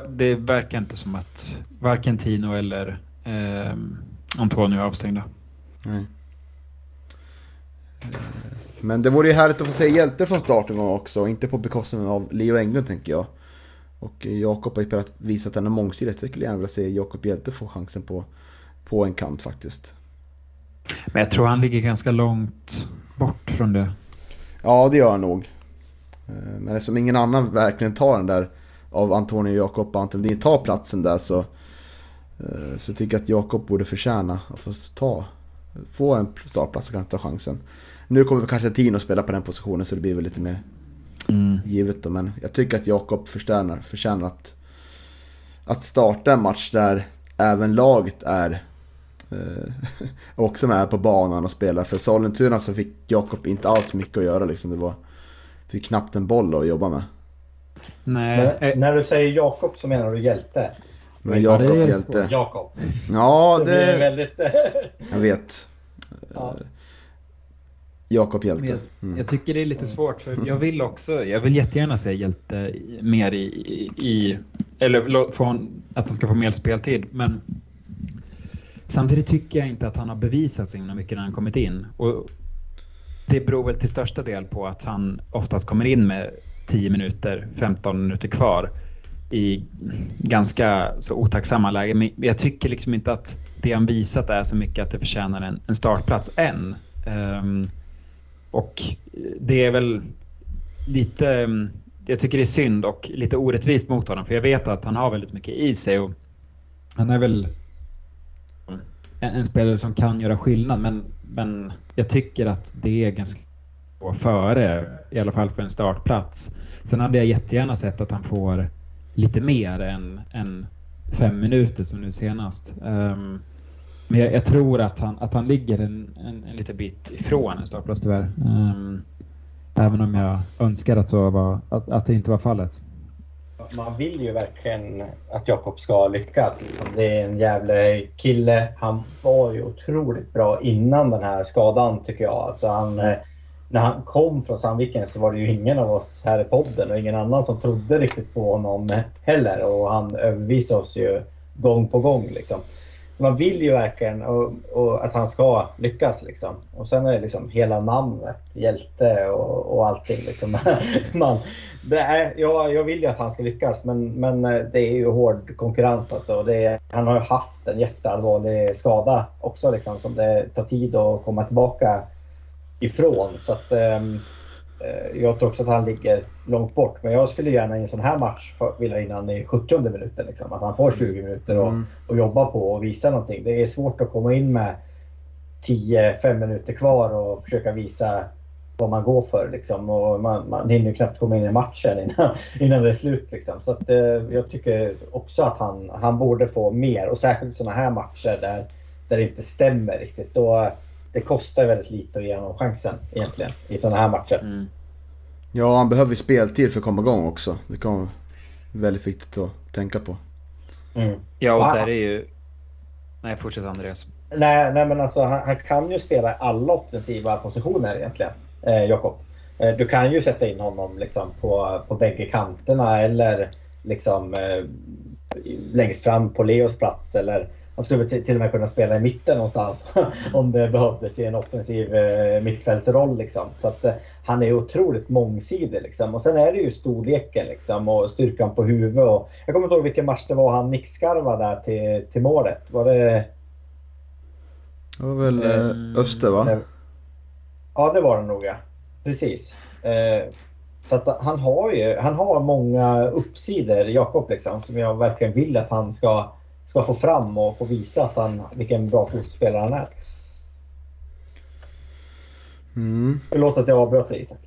det verkar inte som att varken Tino eller ehm, Antonio avstängda. Nej. Men det vore ju härligt att få se hjälte från start en gång också. Inte på bekostnad av Leo Englund tänker jag. Och eh, Jakob har ju visat att han är mångsidig. Så jag skulle gärna vilja se Jakob Hjälte få chansen på, på en kant faktiskt. Men jag tror han ligger ganska långt bort från det. Ja, det gör han nog. Eh, Men eftersom ingen annan verkligen tar den där av Antonio, Jakob och Anton Lundin tar platsen där så, eh, så tycker jag att Jakob borde förtjäna att få ta få en startplats och kanske ta chansen. Nu kommer kanske Tino spela på den positionen så det blir väl lite mer givet då. Men jag tycker att Jakob förtjänar, förtjänar att, att starta en match där även laget är eh, också med på banan och spelar. För Sollentuna så fick Jakob inte alls mycket att göra liksom. Det var fick knappt en boll att jobba med. Nej, men när du säger Jakob så menar du hjälte? Men Ja, Jakob är hjälte. Jakob. Ja, Det det... väldigt... Jag vet. ja. Jakob hjälte. jag, Mm. jag tycker det är lite svårt för jag vill också, jag vill jättegärna se Hjälte mer i, i, i eller en- att han ska få mer speltid. Men samtidigt tycker jag inte att han har bevisat så himla mycket när han kommit in. Och det beror väl till största del på att han oftast kommer in med 10 minuter, 15 minuter kvar i ganska så otacksamma lägen. Men jag tycker liksom inte att det han visat är så mycket att det förtjänar en, en startplats än. Um, och det är väl lite, jag tycker det är synd och lite orättvist mot honom för jag vet att han har väldigt mycket i sig och han är väl en, en spelare som kan göra skillnad men, men jag tycker att det är ganska före, i alla fall för en startplats. Sen hade jag jättegärna sett att han får lite mer än, än fem minuter som nu senast. Um, men jag, jag tror att han, att han ligger en, en, en liten bit ifrån en startplats tyvärr. Um, även om jag önskar att, så var, att, att det inte var fallet. Man vill ju verkligen att Jakob ska lyckas. Liksom. Det är en jävla kille. Han var ju otroligt bra innan den här skadan tycker jag. Alltså han, eh, när han kom från Sandviken så var det ju ingen av oss här i podden och ingen annan som trodde riktigt på honom heller. Och han övervisade oss ju gång på gång. Liksom. Så man vill ju verkligen och, och att han ska lyckas. Liksom. Och sen är det liksom hela namnet, hjälte och, och allting. Liksom. man, det är, ja, jag vill ju att han ska lyckas men, men eh, det är ju hård konkurrens. Alltså. Det är, han har ju haft en jätteallvarlig skada också liksom, som det tar tid att komma tillbaka ifrån. Så att, ehm, eh, jag tror också att han ligger långt bort. Men jag skulle gärna i en sån här match vilja in han i 70 minuten. Liksom. Att han får 20 minuter och, Mm. och jobba på och visa någonting. Det är svårt att komma in med 10-5 minuter kvar och försöka visa vad man går för. Liksom. Och man, man hinner knappt komma in i matchen innan, innan det är slut. Liksom. Så att, eh, jag tycker också att han, han borde få mer. Och särskilt sådana här matcher där, där det inte stämmer riktigt. Då, det kostar väldigt lite att ge honom chansen egentligen i sådana här matcher. Ja, han behöver ju speltid för att komma igång också. Det kan vara väldigt viktigt att tänka på. Mm. Ja, och där är ju... Nej, fortsätt Andreas. Nej, nej men alltså han, han, kan ju spela i alla offensiva positioner egentligen, eh, Jakob. Eh, du kan ju sätta in honom liksom på, på bägge kanterna eller liksom eh, längst fram på Leos plats eller han skulle till och med kunna spela i mitten någonstans om det behövdes i en offensiv eh, mittfältsroll. Liksom. Så att, eh, han är otroligt mångsidig. Liksom. Och sen är det ju storleken liksom, och styrkan på huvudet. Och, jag kommer inte ihåg vilken match det var han nickskarvade där till, till målet. Var det... Det var väl eh, Öster va? Ja det var det nog ja. Precis. Eh, så att han har ju han har många uppsidor, Jakob, liksom, som jag verkligen vill att han ska ska få fram och få visa att han, vilken bra fotbollsspelare han är. Mm. Förlåt att jag avbröt dig Isak.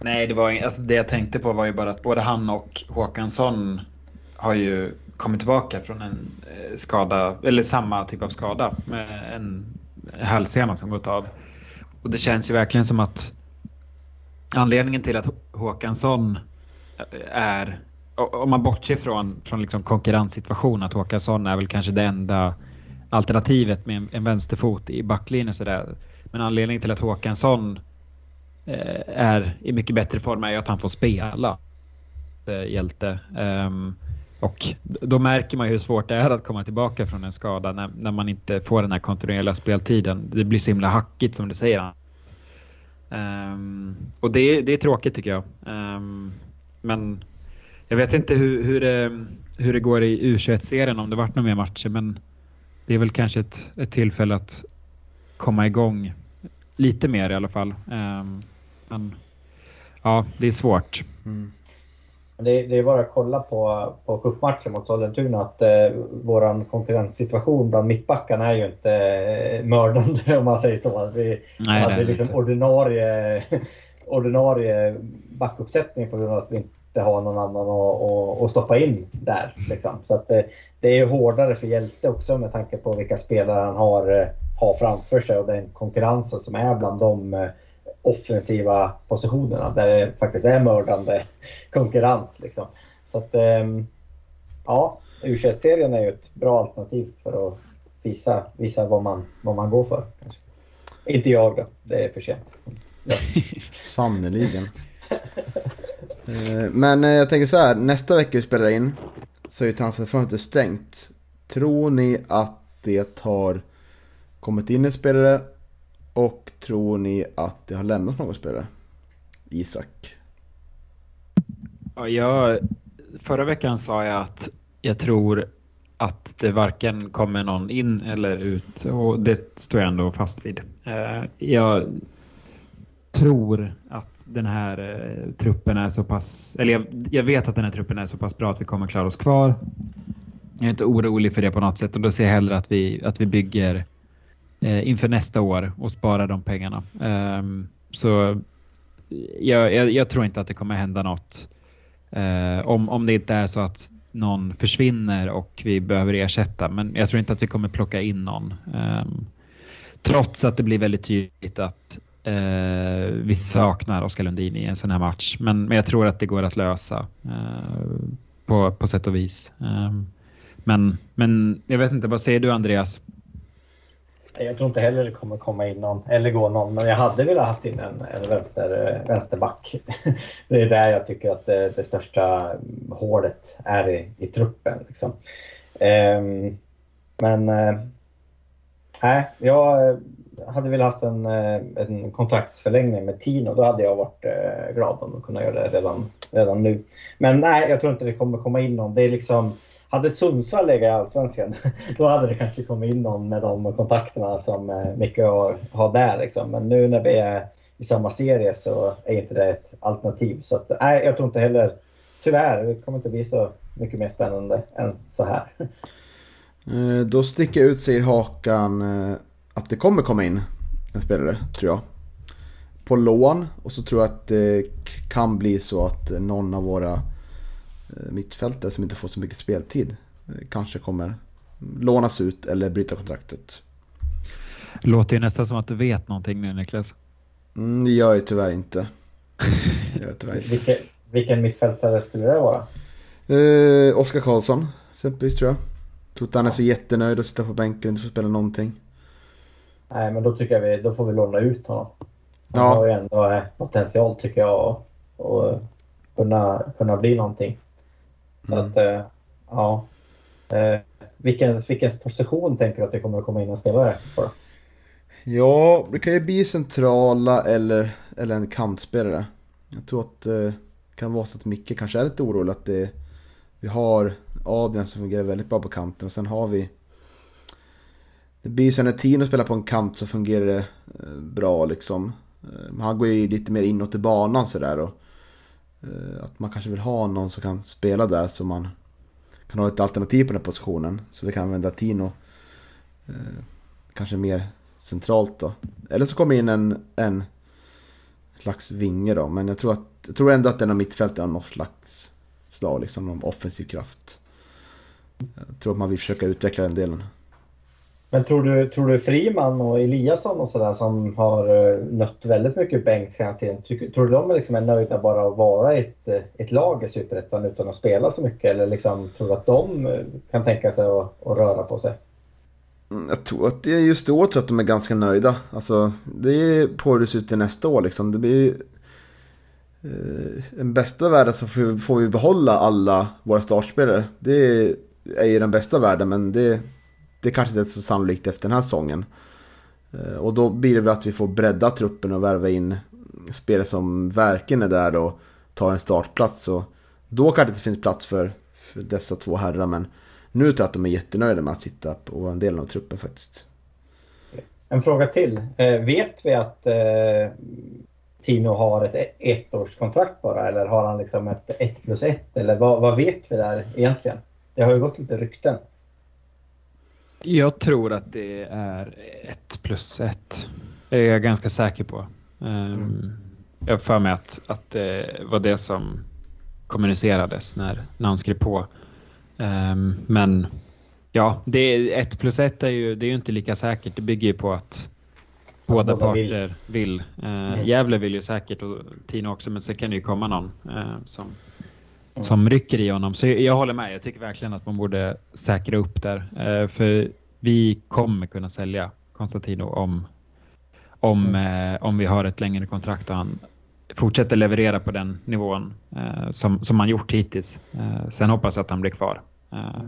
Nej, det, var, alltså det jag tänkte på var ju bara att både han och Håkansson har ju kommit tillbaka från en eh, skada, eller samma typ av skada med en hälsena som gått av. Och det känns ju verkligen som att anledningen till att Håkansson är om man bortser från, från liksom konkurrenssituation, att Håkansson är väl kanske det enda alternativet med en, en vänsterfot i backlinjen. Sådär. Men anledningen till att Håkansson eh, är i mycket bättre form är ju att han får spela eh, hjälte. Um, och då märker man ju hur svårt det är att komma tillbaka från en skada när, när man inte får den här kontinuerliga speltiden. Det blir så himla hackigt som du säger. Um, och det, det är tråkigt tycker jag. Um, men jag vet inte hur, hur, det, hur det går i U21-serien, om det varit några mer matcher, men det är väl kanske ett, ett tillfälle att komma igång lite mer i alla fall. Um, men ja, det är svårt. Mm. Det, det, är bara att kolla på, på cupmatchen mot Sollentuna att eh, vår konkurrenssituation bland mittbackarna är ju inte eh, mördande om man säger så. Vi Nej, hade liksom ordinarie, ordinarie backuppsättning på grund av att vi inte inte ha någon annan att, att, stoppa in där. Liksom. Så att det, det, är hårdare för Hjälte också med tanke på vilka spelare han har, eh, har framför sig och den konkurrensen som är bland de eh, offensiva positionerna där det faktiskt är mördande konkurrens. Liksom. Så att ehm, ja, U21-serien är ju ett bra alternativ för att visa, visa vad, man, vad man går för. Kanske. Inte jag då, det är för sent. Ja. Sannerligen. Eh, men eh, jag tänker så här, nästa vecka vi spelar in så är transferfönstret stängt. Tror ni att det har kommit in en spelare och tror ni att det har lämnat någon spelare? Isak? Ja, jag, förra veckan sa jag att jag tror att det varken kommer någon in eller ut och det står jag ändå fast vid. Eh, jag tror att den här eh, truppen är så pass, eller jag, jag, vet att den här truppen är så pass bra att vi kommer klara oss kvar. Jag är inte orolig för det på något sätt och då ser jag hellre att vi, att vi bygger eh, inför nästa år och sparar de pengarna. Um, så jag, jag, jag, tror inte att det kommer hända något. Uh, om, om det inte är så att någon försvinner och vi behöver ersätta. Men jag tror inte att vi kommer plocka in någon. Um, trots att det blir väldigt tydligt att Eh, vi saknar Oskar Lundin i en sån här match, men, men jag tror att det går att lösa eh, på, på sätt och vis. Eh, men, men jag vet inte, vad säger du Andreas? Jag tror inte heller det kommer komma in någon, eller gå någon, men jag hade velat haft in en, en vänster, vänsterback. Det är där jag tycker att det, det största hålet är i, i truppen. Liksom. Eh, men eh, nej, jag hade velat haft en, eh, en kontraktsförlängning med Tino. Då hade jag varit eh, glad om de kunde göra det redan, redan nu. Men nej, jag tror inte det kommer komma in någon. Det är liksom, hade Sundsvall legat i Allsvenskan, då hade det kanske kommit in någon med de kontakterna som eh, Micke har, har där. Liksom. Men nu när vi är i samma serie så är inte det ett alternativ. Så att, nej, jag tror inte heller, tyvärr, det kommer inte bli så mycket mer spännande än så här. Då sticker jag ut säger Hakan att det kommer komma in en spelare, tror jag. På lån och så tror jag att det kan bli så att någon av våra eh, mittfältare som inte får så mycket speltid eh, kanske kommer lånas ut eller bryta kontraktet. Låter ju nästan som att du vet någonting nu Niklas. Mm, det gör jag tyvärr inte. Jag tyvärr inte. Vilken, vilken mittfältare skulle det vara? Eh, Oskar Karlsson, exempelvis tror jag. Tror inte han är så jättenöjd att sitta på bänken och inte få spela någonting. Nej, men då tycker jag vi, då får vi låna ut honom. Han Ja. har ju ändå eh, potential tycker jag att att kunna, kunna bli någonting. Så Mm. att, eh, ja. Eh, vilken, vilken position tänker du att det kommer att komma in en spelare på? då? Ja, det kan ju bli centrala eller, eller en kantspelare. Jag tror att det kan vara så att Micke kanske är lite orolig att det, vi har Adrian som fungerar väldigt bra på kanten och sen har vi det blir ju så när Tino spelar på en kant så fungerar det eh, bra liksom. Eh, han går ju lite mer inåt i banan sådär och eh, Att man kanske vill ha någon som kan spela där så man kan ha ett alternativ på den här positionen. Så vi kan använda Tino Kanske mer centralt då. Eller så kommer in en, en slags vinge då. Men jag tror, att, jag tror ändå att den av mittfältet har något slags slag, liksom någon offensiv kraft. Jag tror att man vill försöka utveckla den delen. Men tror du, tror du Friman och Eliasson och sådär som har eh, nött väldigt mycket bänk senaste tiden. Tror du de liksom är nöjda bara att vara i ett, eh, ett lag i Superettan utan att spela så mycket? Eller liksom, tror du att de eh, kan tänka sig att, att röra på sig? Mm, jag tror att det är just i år tror jag att de är ganska nöjda. Alltså, det är på hur det ser ut till nästa år liksom. Det blir eh, den bästa världen så får vi, får vi behålla alla våra startspelare. Det är, är ju den bästa världen men det, det kanske inte är så sannolikt efter den här säsongen. Eh, och då blir det väl att vi får bredda truppen och värva in spelare som verkligen är där och tar en startplats. Och då kanske det inte finns plats för, för dessa två herrar men nu tror jag att de är jättenöjda med att sitta på en del av truppen faktiskt. En fråga till. Eh, vet vi att eh, Tino har ett ettårskontrakt bara eller har han liksom ett ett plus ett? Eller vad, vad vet vi där egentligen? Det har ju gått lite rykten. Jag tror att det är ett plus ett. Det är jag ganska säker på. Um, jag har för mig att, att det var det som kommunicerades när, när han skrev på. Ehm, men ja, det ett plus ett är ju, det är ju inte lika säkert. Det bygger ju på att båda, båda vill. parter vill. Eh, Mm. Gävle vill ju säkert och Tino också, men sen kan det ju komma någon eh, som, som rycker i honom. Så jag, jag håller med. Jag tycker verkligen att man borde säkra upp där. Eh, för vi kommer kunna sälja Konstantino om, om, eh, om vi har ett längre kontrakt och han fortsätter leverera på den nivån eh, som, som han gjort hittills. Eh, sen hoppas jag att han blir kvar. Eh,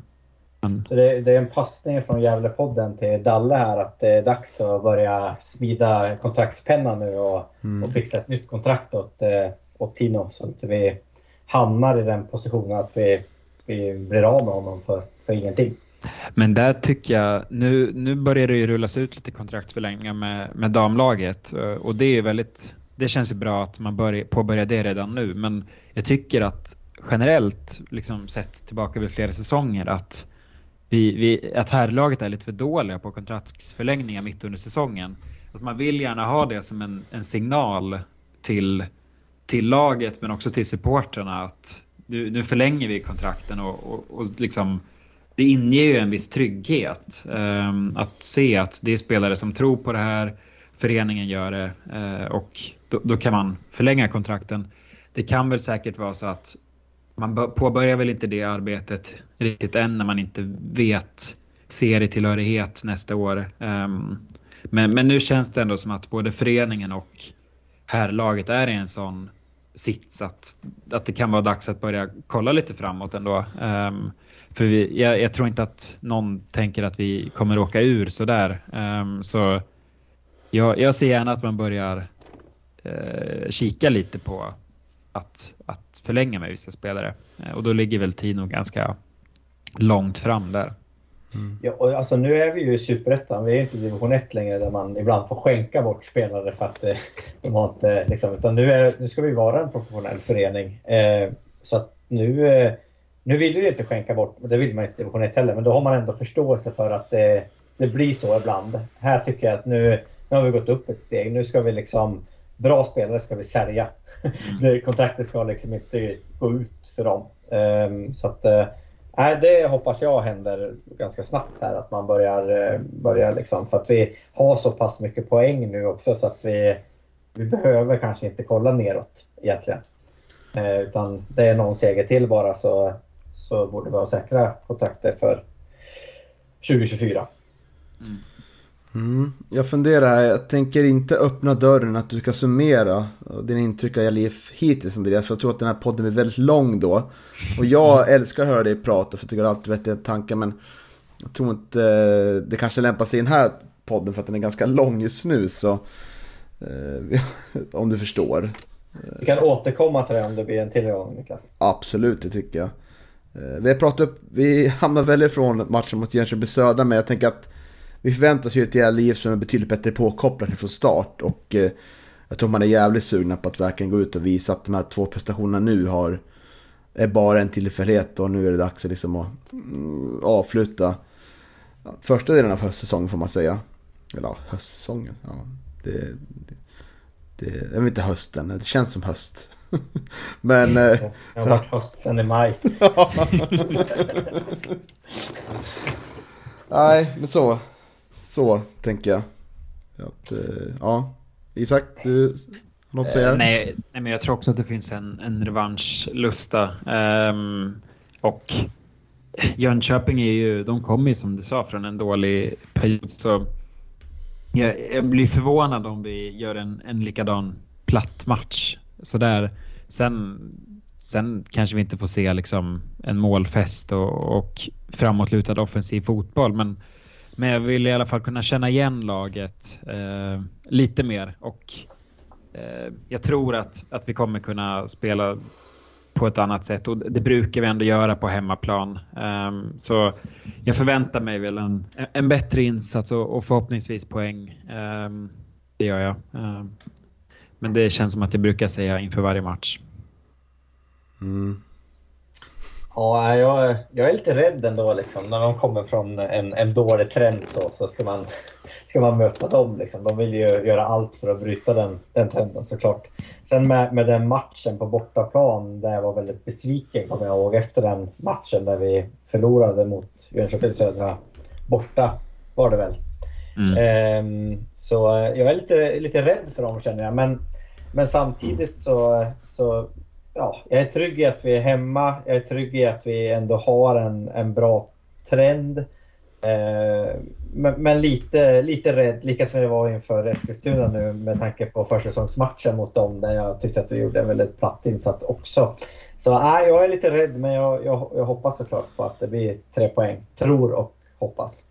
men, Så det, det är en passning från Gävlepodden till Dalle här att det är dags att börja smida kontraktspennan nu och, Mm. och fixa ett nytt kontrakt åt, eh, åt Tino så att vi hamnar i den positionen att vi, vi blir av med honom för, för ingenting. men där tycker jag, nu, nu börjar det ju rullas ut lite kontraktsförlängningar med, med damlaget eh, och det är ju väldigt, det känns ju bra att man börjar, påbörjar det redan nu. Men jag tycker att generellt, liksom sett tillbaka över flera säsonger, att, vi, vi, att herrlaget är lite för dåliga på kontraktsförlängningar mitt under säsongen. Att man vill gärna ha det som en, en signal till, till laget men också till supportrarna att nu, nu förlänger vi kontrakten och, och, och liksom det inger ju en viss trygghet um, att se att det är spelare som tror på det här, föreningen gör det uh, och då, då kan man förlänga kontrakten. Det kan väl säkert vara så att man påbörjar väl inte det arbetet riktigt än när man inte vet serietillhörighet nästa år. Um, men, men nu känns det ändå som att både föreningen och herrlaget är i en sån sits att, att det kan vara dags att börja kolla lite framåt ändå. Um, för vi, jag, jag tror inte att någon tänker att vi kommer åka ur sådär. Um, så jag, jag ser gärna att man börjar uh, kika lite på att, att förlänga med vissa spelare. Uh, och då ligger väl Tino ganska långt fram där. Mm. Ja, och alltså nu är vi ju i Superettan. Vi är inte i division 1 längre där man ibland får skänka bort spelare för att eh, de har inte liksom, utan nu, är, nu ska vi vara en professionell förening. Eh, så att nu, eh, nu vill vi inte skänka bort, det vill man inte i division 1 heller, men då har man ändå förståelse för att det, det blir så ibland. Här tycker jag att nu, nu har vi gått upp ett steg. Nu ska vi liksom, bra spelare ska vi sälja. Mm. kontraktet ska liksom inte gå ut för dem. Eh, så att eh, Nej, det hoppas jag händer ganska snabbt här. Att man börjar, eh, börjar liksom, för att vi har så pass mycket poäng nu också så att vi, vi behöver kanske inte kolla neråt egentligen. Eh, utan det är någon seger till bara så, så borde vi ha säkra kontakter för 2024. Mm. Jag funderar här, jag tänker inte öppna dörren att du ska summera dina intryck av LIF hittills Andreas. För jag tror att den här podden blir väldigt lång då. Och jag älskar att höra dig prata för jag tycker alltid vettiga tankar. Men jag tror inte det kanske lämpar sig i den här podden för att den är ganska lång just nu. Så eh, om du förstår. Vi kan återkomma till det om det blir en till gång Niklas. Absolut, det tycker jag. Eh, vi har pratat upp, vi hamnar väl ifrån matchen mot Jönköping Södra men jag tänker att vi förväntar oss ju ett LIF som är betydligt bättre påkopplat från start och eh, jag tror man är jävligt sugna på att verkligen gå ut och visa att de här två prestationerna nu har är bara en tillfällighet och nu är det dags att liksom att mm, avsluta första delen av höstsäsongen får man säga. Eller ja, höstsäsongen. Ja, det, det, det, jag vet inte hösten, det känns som höst. Men... Eh, Det har varit höst sedan i maj. Nej, men så. Så tänker jag. Att, eh, ja. Isak, du har något att säga? Eh, nej, nej, men jag tror också att det finns en, en revanschlusta. Um, och Jönköping är ju, de kommer ju som du sa från en dålig period. Så jag, jag blir förvånad om vi gör en, en likadan platt match. Sådär. Sen, sen kanske vi inte får se liksom en målfest och, och framåtlutad offensiv fotboll. Men, men jag vill i alla fall kunna känna igen laget eh, lite mer. Och eh, jag tror att, att vi kommer kunna spela på ett annat sätt och det brukar vi ändå göra på hemmaplan. Um, så jag förväntar mig väl en, en bättre insats och, och förhoppningsvis poäng. Um, det gör jag. Um, men det känns som att jag brukar säga inför varje match. Mm. Ja, jag, jag är lite rädd ändå liksom. När de kommer från en, en dålig trend så, så ska, man, ska man möta dem. Liksom. De vill ju göra allt för att bryta den, den trenden såklart. Sen med, med den matchen på bortaplan där jag var väldigt besviken kommer jag ihåg efter den matchen där vi förlorade mot Jönköping Södra borta var det väl. Mm. Ehm, så jag är lite, lite rädd för dem känner jag. Men, men samtidigt så, så ja, jag är trygg i att vi är hemma. Jag är trygg i att vi ändå har en, en bra trend. Eh, men, men lite, lite rädd, lika som jag var inför Eskilstuna nu med tanke på försäsongsmatchen mot dem där jag tyckte att vi gjorde en väldigt platt insats också. Så nej, jag är lite rädd men jag, jag, jag hoppas såklart på att det blir tre poäng. Tror och hoppas.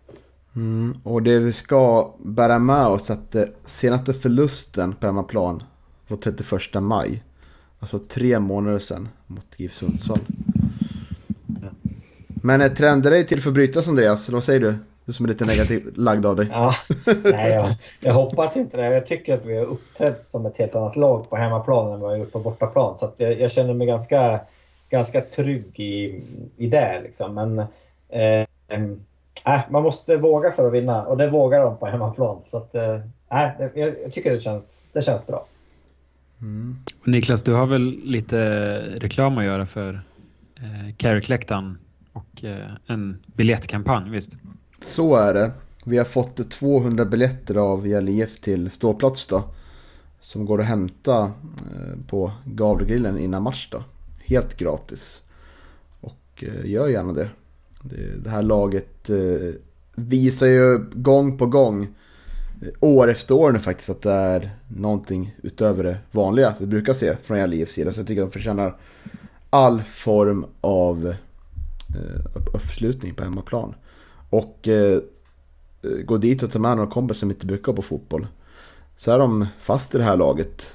Mm. Och det vi ska bära med oss att eh, senaste förlusten på hemmaplan var 31 maj. Alltså tre månader sedan mot GIF Sundsvall. Men eh, trender dig till förbrytas Andreas, eller vad säger du? Du som är lite negativ lagd av dig. Ja, nej, jag, jag hoppas inte det. Jag tycker att vi har uppträtt som ett helt annat lag på hemmaplan än vad vi har gjort på bortaplan. Så att jag, jag känner mig ganska, ganska trygg i, i det. Liksom. Men eh, äh, man måste våga för att vinna och det vågar de på hemmaplan. Så att, äh, jag, jag tycker det känns, det känns bra. Mm. Niklas, du har väl lite reklam att göra för eh, Carrick-läktaren och eh, en biljettkampanj, visst? Så är det. Vi har fått 200 biljetter av IF till ståplats då. Som går att hämta eh, på Gavlegrillen innan match då. Helt gratis. Och eh, gör gärna det. Det, det här laget eh, visar ju gång på gång år efter år nu faktiskt att det är någonting utöver det vanliga vi brukar se från IFs sida. Så jag tycker att de förtjänar all form av eh, uppslutning på hemmaplan. Och eh, gå dit och ta med några kompisar som inte brukar på fotboll. Så är de fast i det här laget.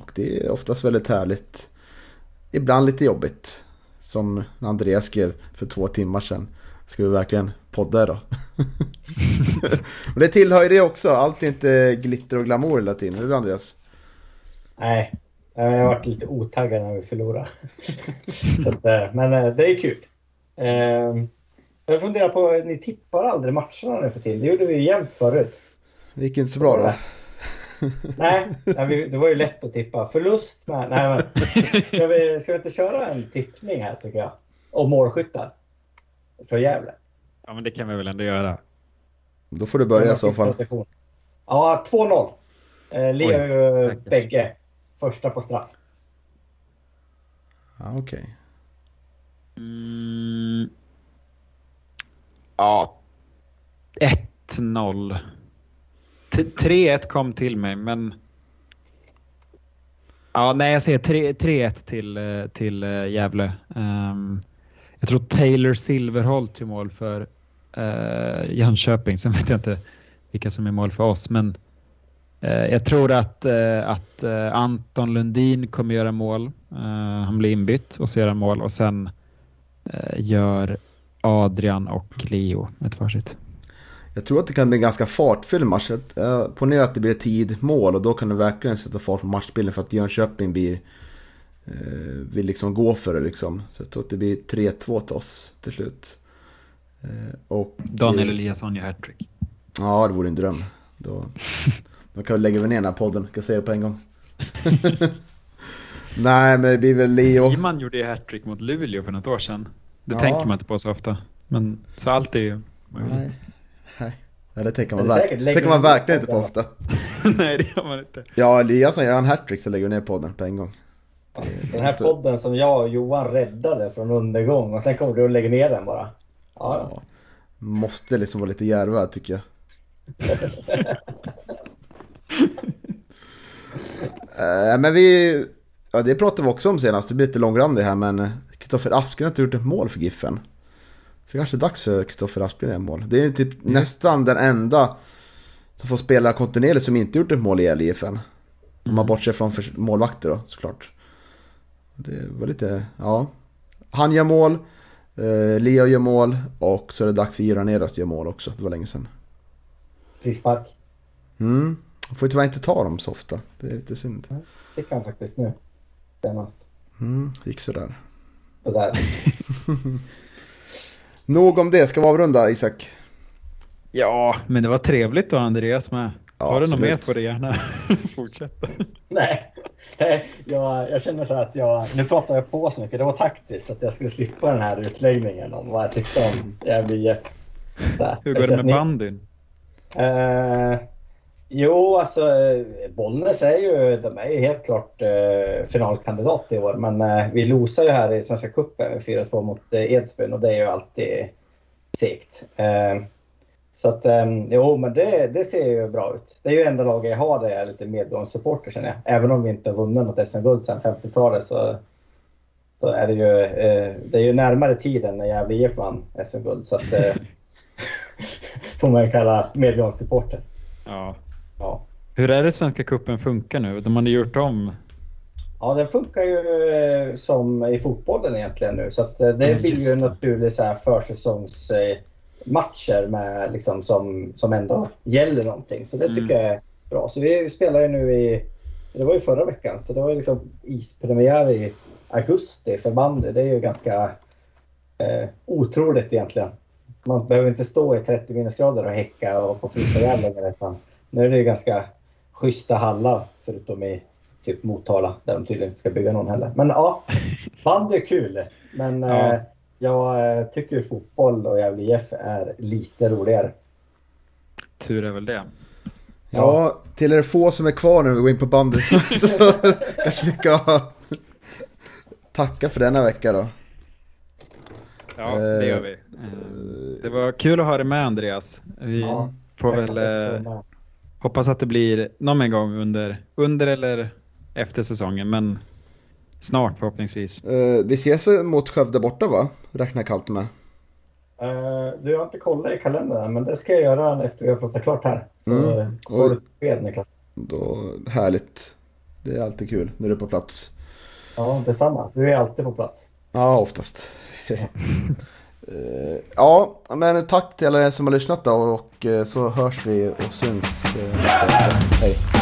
Och det är oftast väldigt härligt. Ibland lite jobbigt. Som när Andreas skrev för två timmar sedan. Ska vi verkligen podda då? och det tillhör ju det också. Allt är inte glitter och glamour hela tiden. Eller Andreas? Nej, jag har varit lite otaggad när vi förlorade. att, men det är kul. Jag funderar på, ni tippar aldrig matcherna nu för tiden. Det gjorde vi ju jämt förut. Det gick inte så bra då. nej, det var ju lätt att tippa. Förlust med... Nej, men, ska, vi, ska vi inte köra en tippning här tycker jag? Om målskyttar. För Gävle. Ja, men det kan vi väl ändå göra. Då får du börja i så fall. Ja, 2-0. Eh, Leo ju bägge. Första på straff. Ja, okej. Mm. Ja. 1-0. T- 3-1 kom till mig, men... Ja, nej, jag säger 3 3-1 till, eh, till eh, Gävle. Ehm, jag tror Taylor Silverholt gör mål för uh, Jönköping. Sen vet jag inte vilka som är mål för oss, men eh, jag tror att, eh, att eh, Anton Lundin kommer göra mål. Eh, han blir inbytt och så gör han mål och sen gör Adrian och Leo ett varsitt. Jag tror att det kan bli en ganska fartfylld match. Ponera att det blir tid mål och då kan det verkligen sätta fart på matchbilden för att Jönköping blir, vill liksom gå för det liksom. Så jag tror att det blir 3-2 till oss till slut. Uh, och, Daniel Eliasson gör hattrick. Ja, det vore en dröm. Då, då kan vi lägga ner den här podden, kan jag säga det på en gång. Nej, men det blir väl Leo. Iman gjorde ju hattrick mot Luleå för något år sedan. Det Ja. tänker man inte på så ofta. Men så allt är ju möjligt. Nej. Nej. Ja, det tänker man, det är verk- tänker man verkligen inte på ofta. Nej, det gör man inte. Ja, Eliasson gör en hattrick så lägger vi ner podden på en gång. Den här podden som jag och Johan räddade från undergång och sen kommer du och lägger ner den bara. Ja, Ja. Måste liksom vara lite djärva tycker jag. Eh, men vi, ja det pratade vi också om senast, det blir lite långrandigt här men Kristoffer Aspgren har inte gjort ett mål för Giffen. Så det kanske är dags för Kristoffer Aspgren att göra mål. Det är ju typ nästan den enda som får spela kontinuerligt som inte gjort ett mål i LIFen. Om man bortser från målvakter då såklart. Det var lite, ja. Han gör mål, eh, Leo gör mål och så är det dags för Göran Eros att göra mål också. Det var länge sedan. frispark. Mm. Får ju tyvärr inte ta dem så ofta. Det är lite synd. Fick han faktiskt nu. Senast. Mm, gick sådär. Sådär. Nog om det, ska vi avrunda Isak? Ja, men det var trevligt att ha Andreas med. Ja, Har du något mer får du gärna fortsätta. Nej, Nej, jag, jag känner så här att jag, nu pratar jag på så mycket. Det var taktiskt så att jag skulle slippa den här utläggningen om vad jag tyckte om. Där. Hur går det med bandyn? Eh, jo, alltså Bollnäs är ju, de är ju helt klart eh, finalkandidat i år. Men eh, vi losar ju här i Svenska cupen med 4-2 mot eh, Edsbyn och det är ju alltid segt. Eh, så att, eh, jo, men det, det ser ju bra ut. Det är ju enda laget jag har där jag är lite medgångssupporter känner jag. Även om vi inte har vunnit något SM-guld sedan 50-talet så, så är det ju, eh, det är ju närmare tiden när Gävle IF vann SM-guld. Så att, eh, får man ju kalla medgångssupporter. Ja. Ja. Hur är det Svenska cupen funkar nu? De hade gjort om. ja, den funkar ju eh, som i fotbollen egentligen nu. Så att, eh, det Ja, blir ju en naturlig så här försäsongsmatcher med, liksom, som, som ändå gäller någonting. Så det Mm. tycker jag är bra. Så vi spelar ju nu i, det var ju förra veckan, så det var ju liksom ispremiär i augusti för bandy. Det är ju ganska eh, otroligt egentligen. Man behöver inte stå i 30 minusgrader och häcka och på frysa ihjäl längre. Nu är det ju ganska schyssta hallar förutom i typ Motala där de tydligen inte ska bygga någon heller. Men ja, bandy är kul. Men Ja. eh, jag eh, tycker fotboll och Gävle IF är lite roligare. Tur är väl det. Ja, till er få som är kvar när vi går in på bandet så, kanske vi ska tacka för denna vecka då. Ja, det gör vi. Det var kul att ha dig med Andreas. Vi Ja. får väl eh, hoppas att det blir någon en gång under, under eller efter säsongen. Men snart förhoppningsvis. Eh, vi ses mot Skövde borta va? Räknar kallt med. Eh, du har inte kollat i kalendern men det ska jag göra efter vi har pratat klart här. Så Mm. eh, får du besked Niklas. Då, härligt. Det är alltid kul när du är på plats. Ja, detsamma. Du är alltid på plats. Ja, oftast. Eh, ja, men tack till alla er som har lyssnat då och så hörs vi och syns. Hej.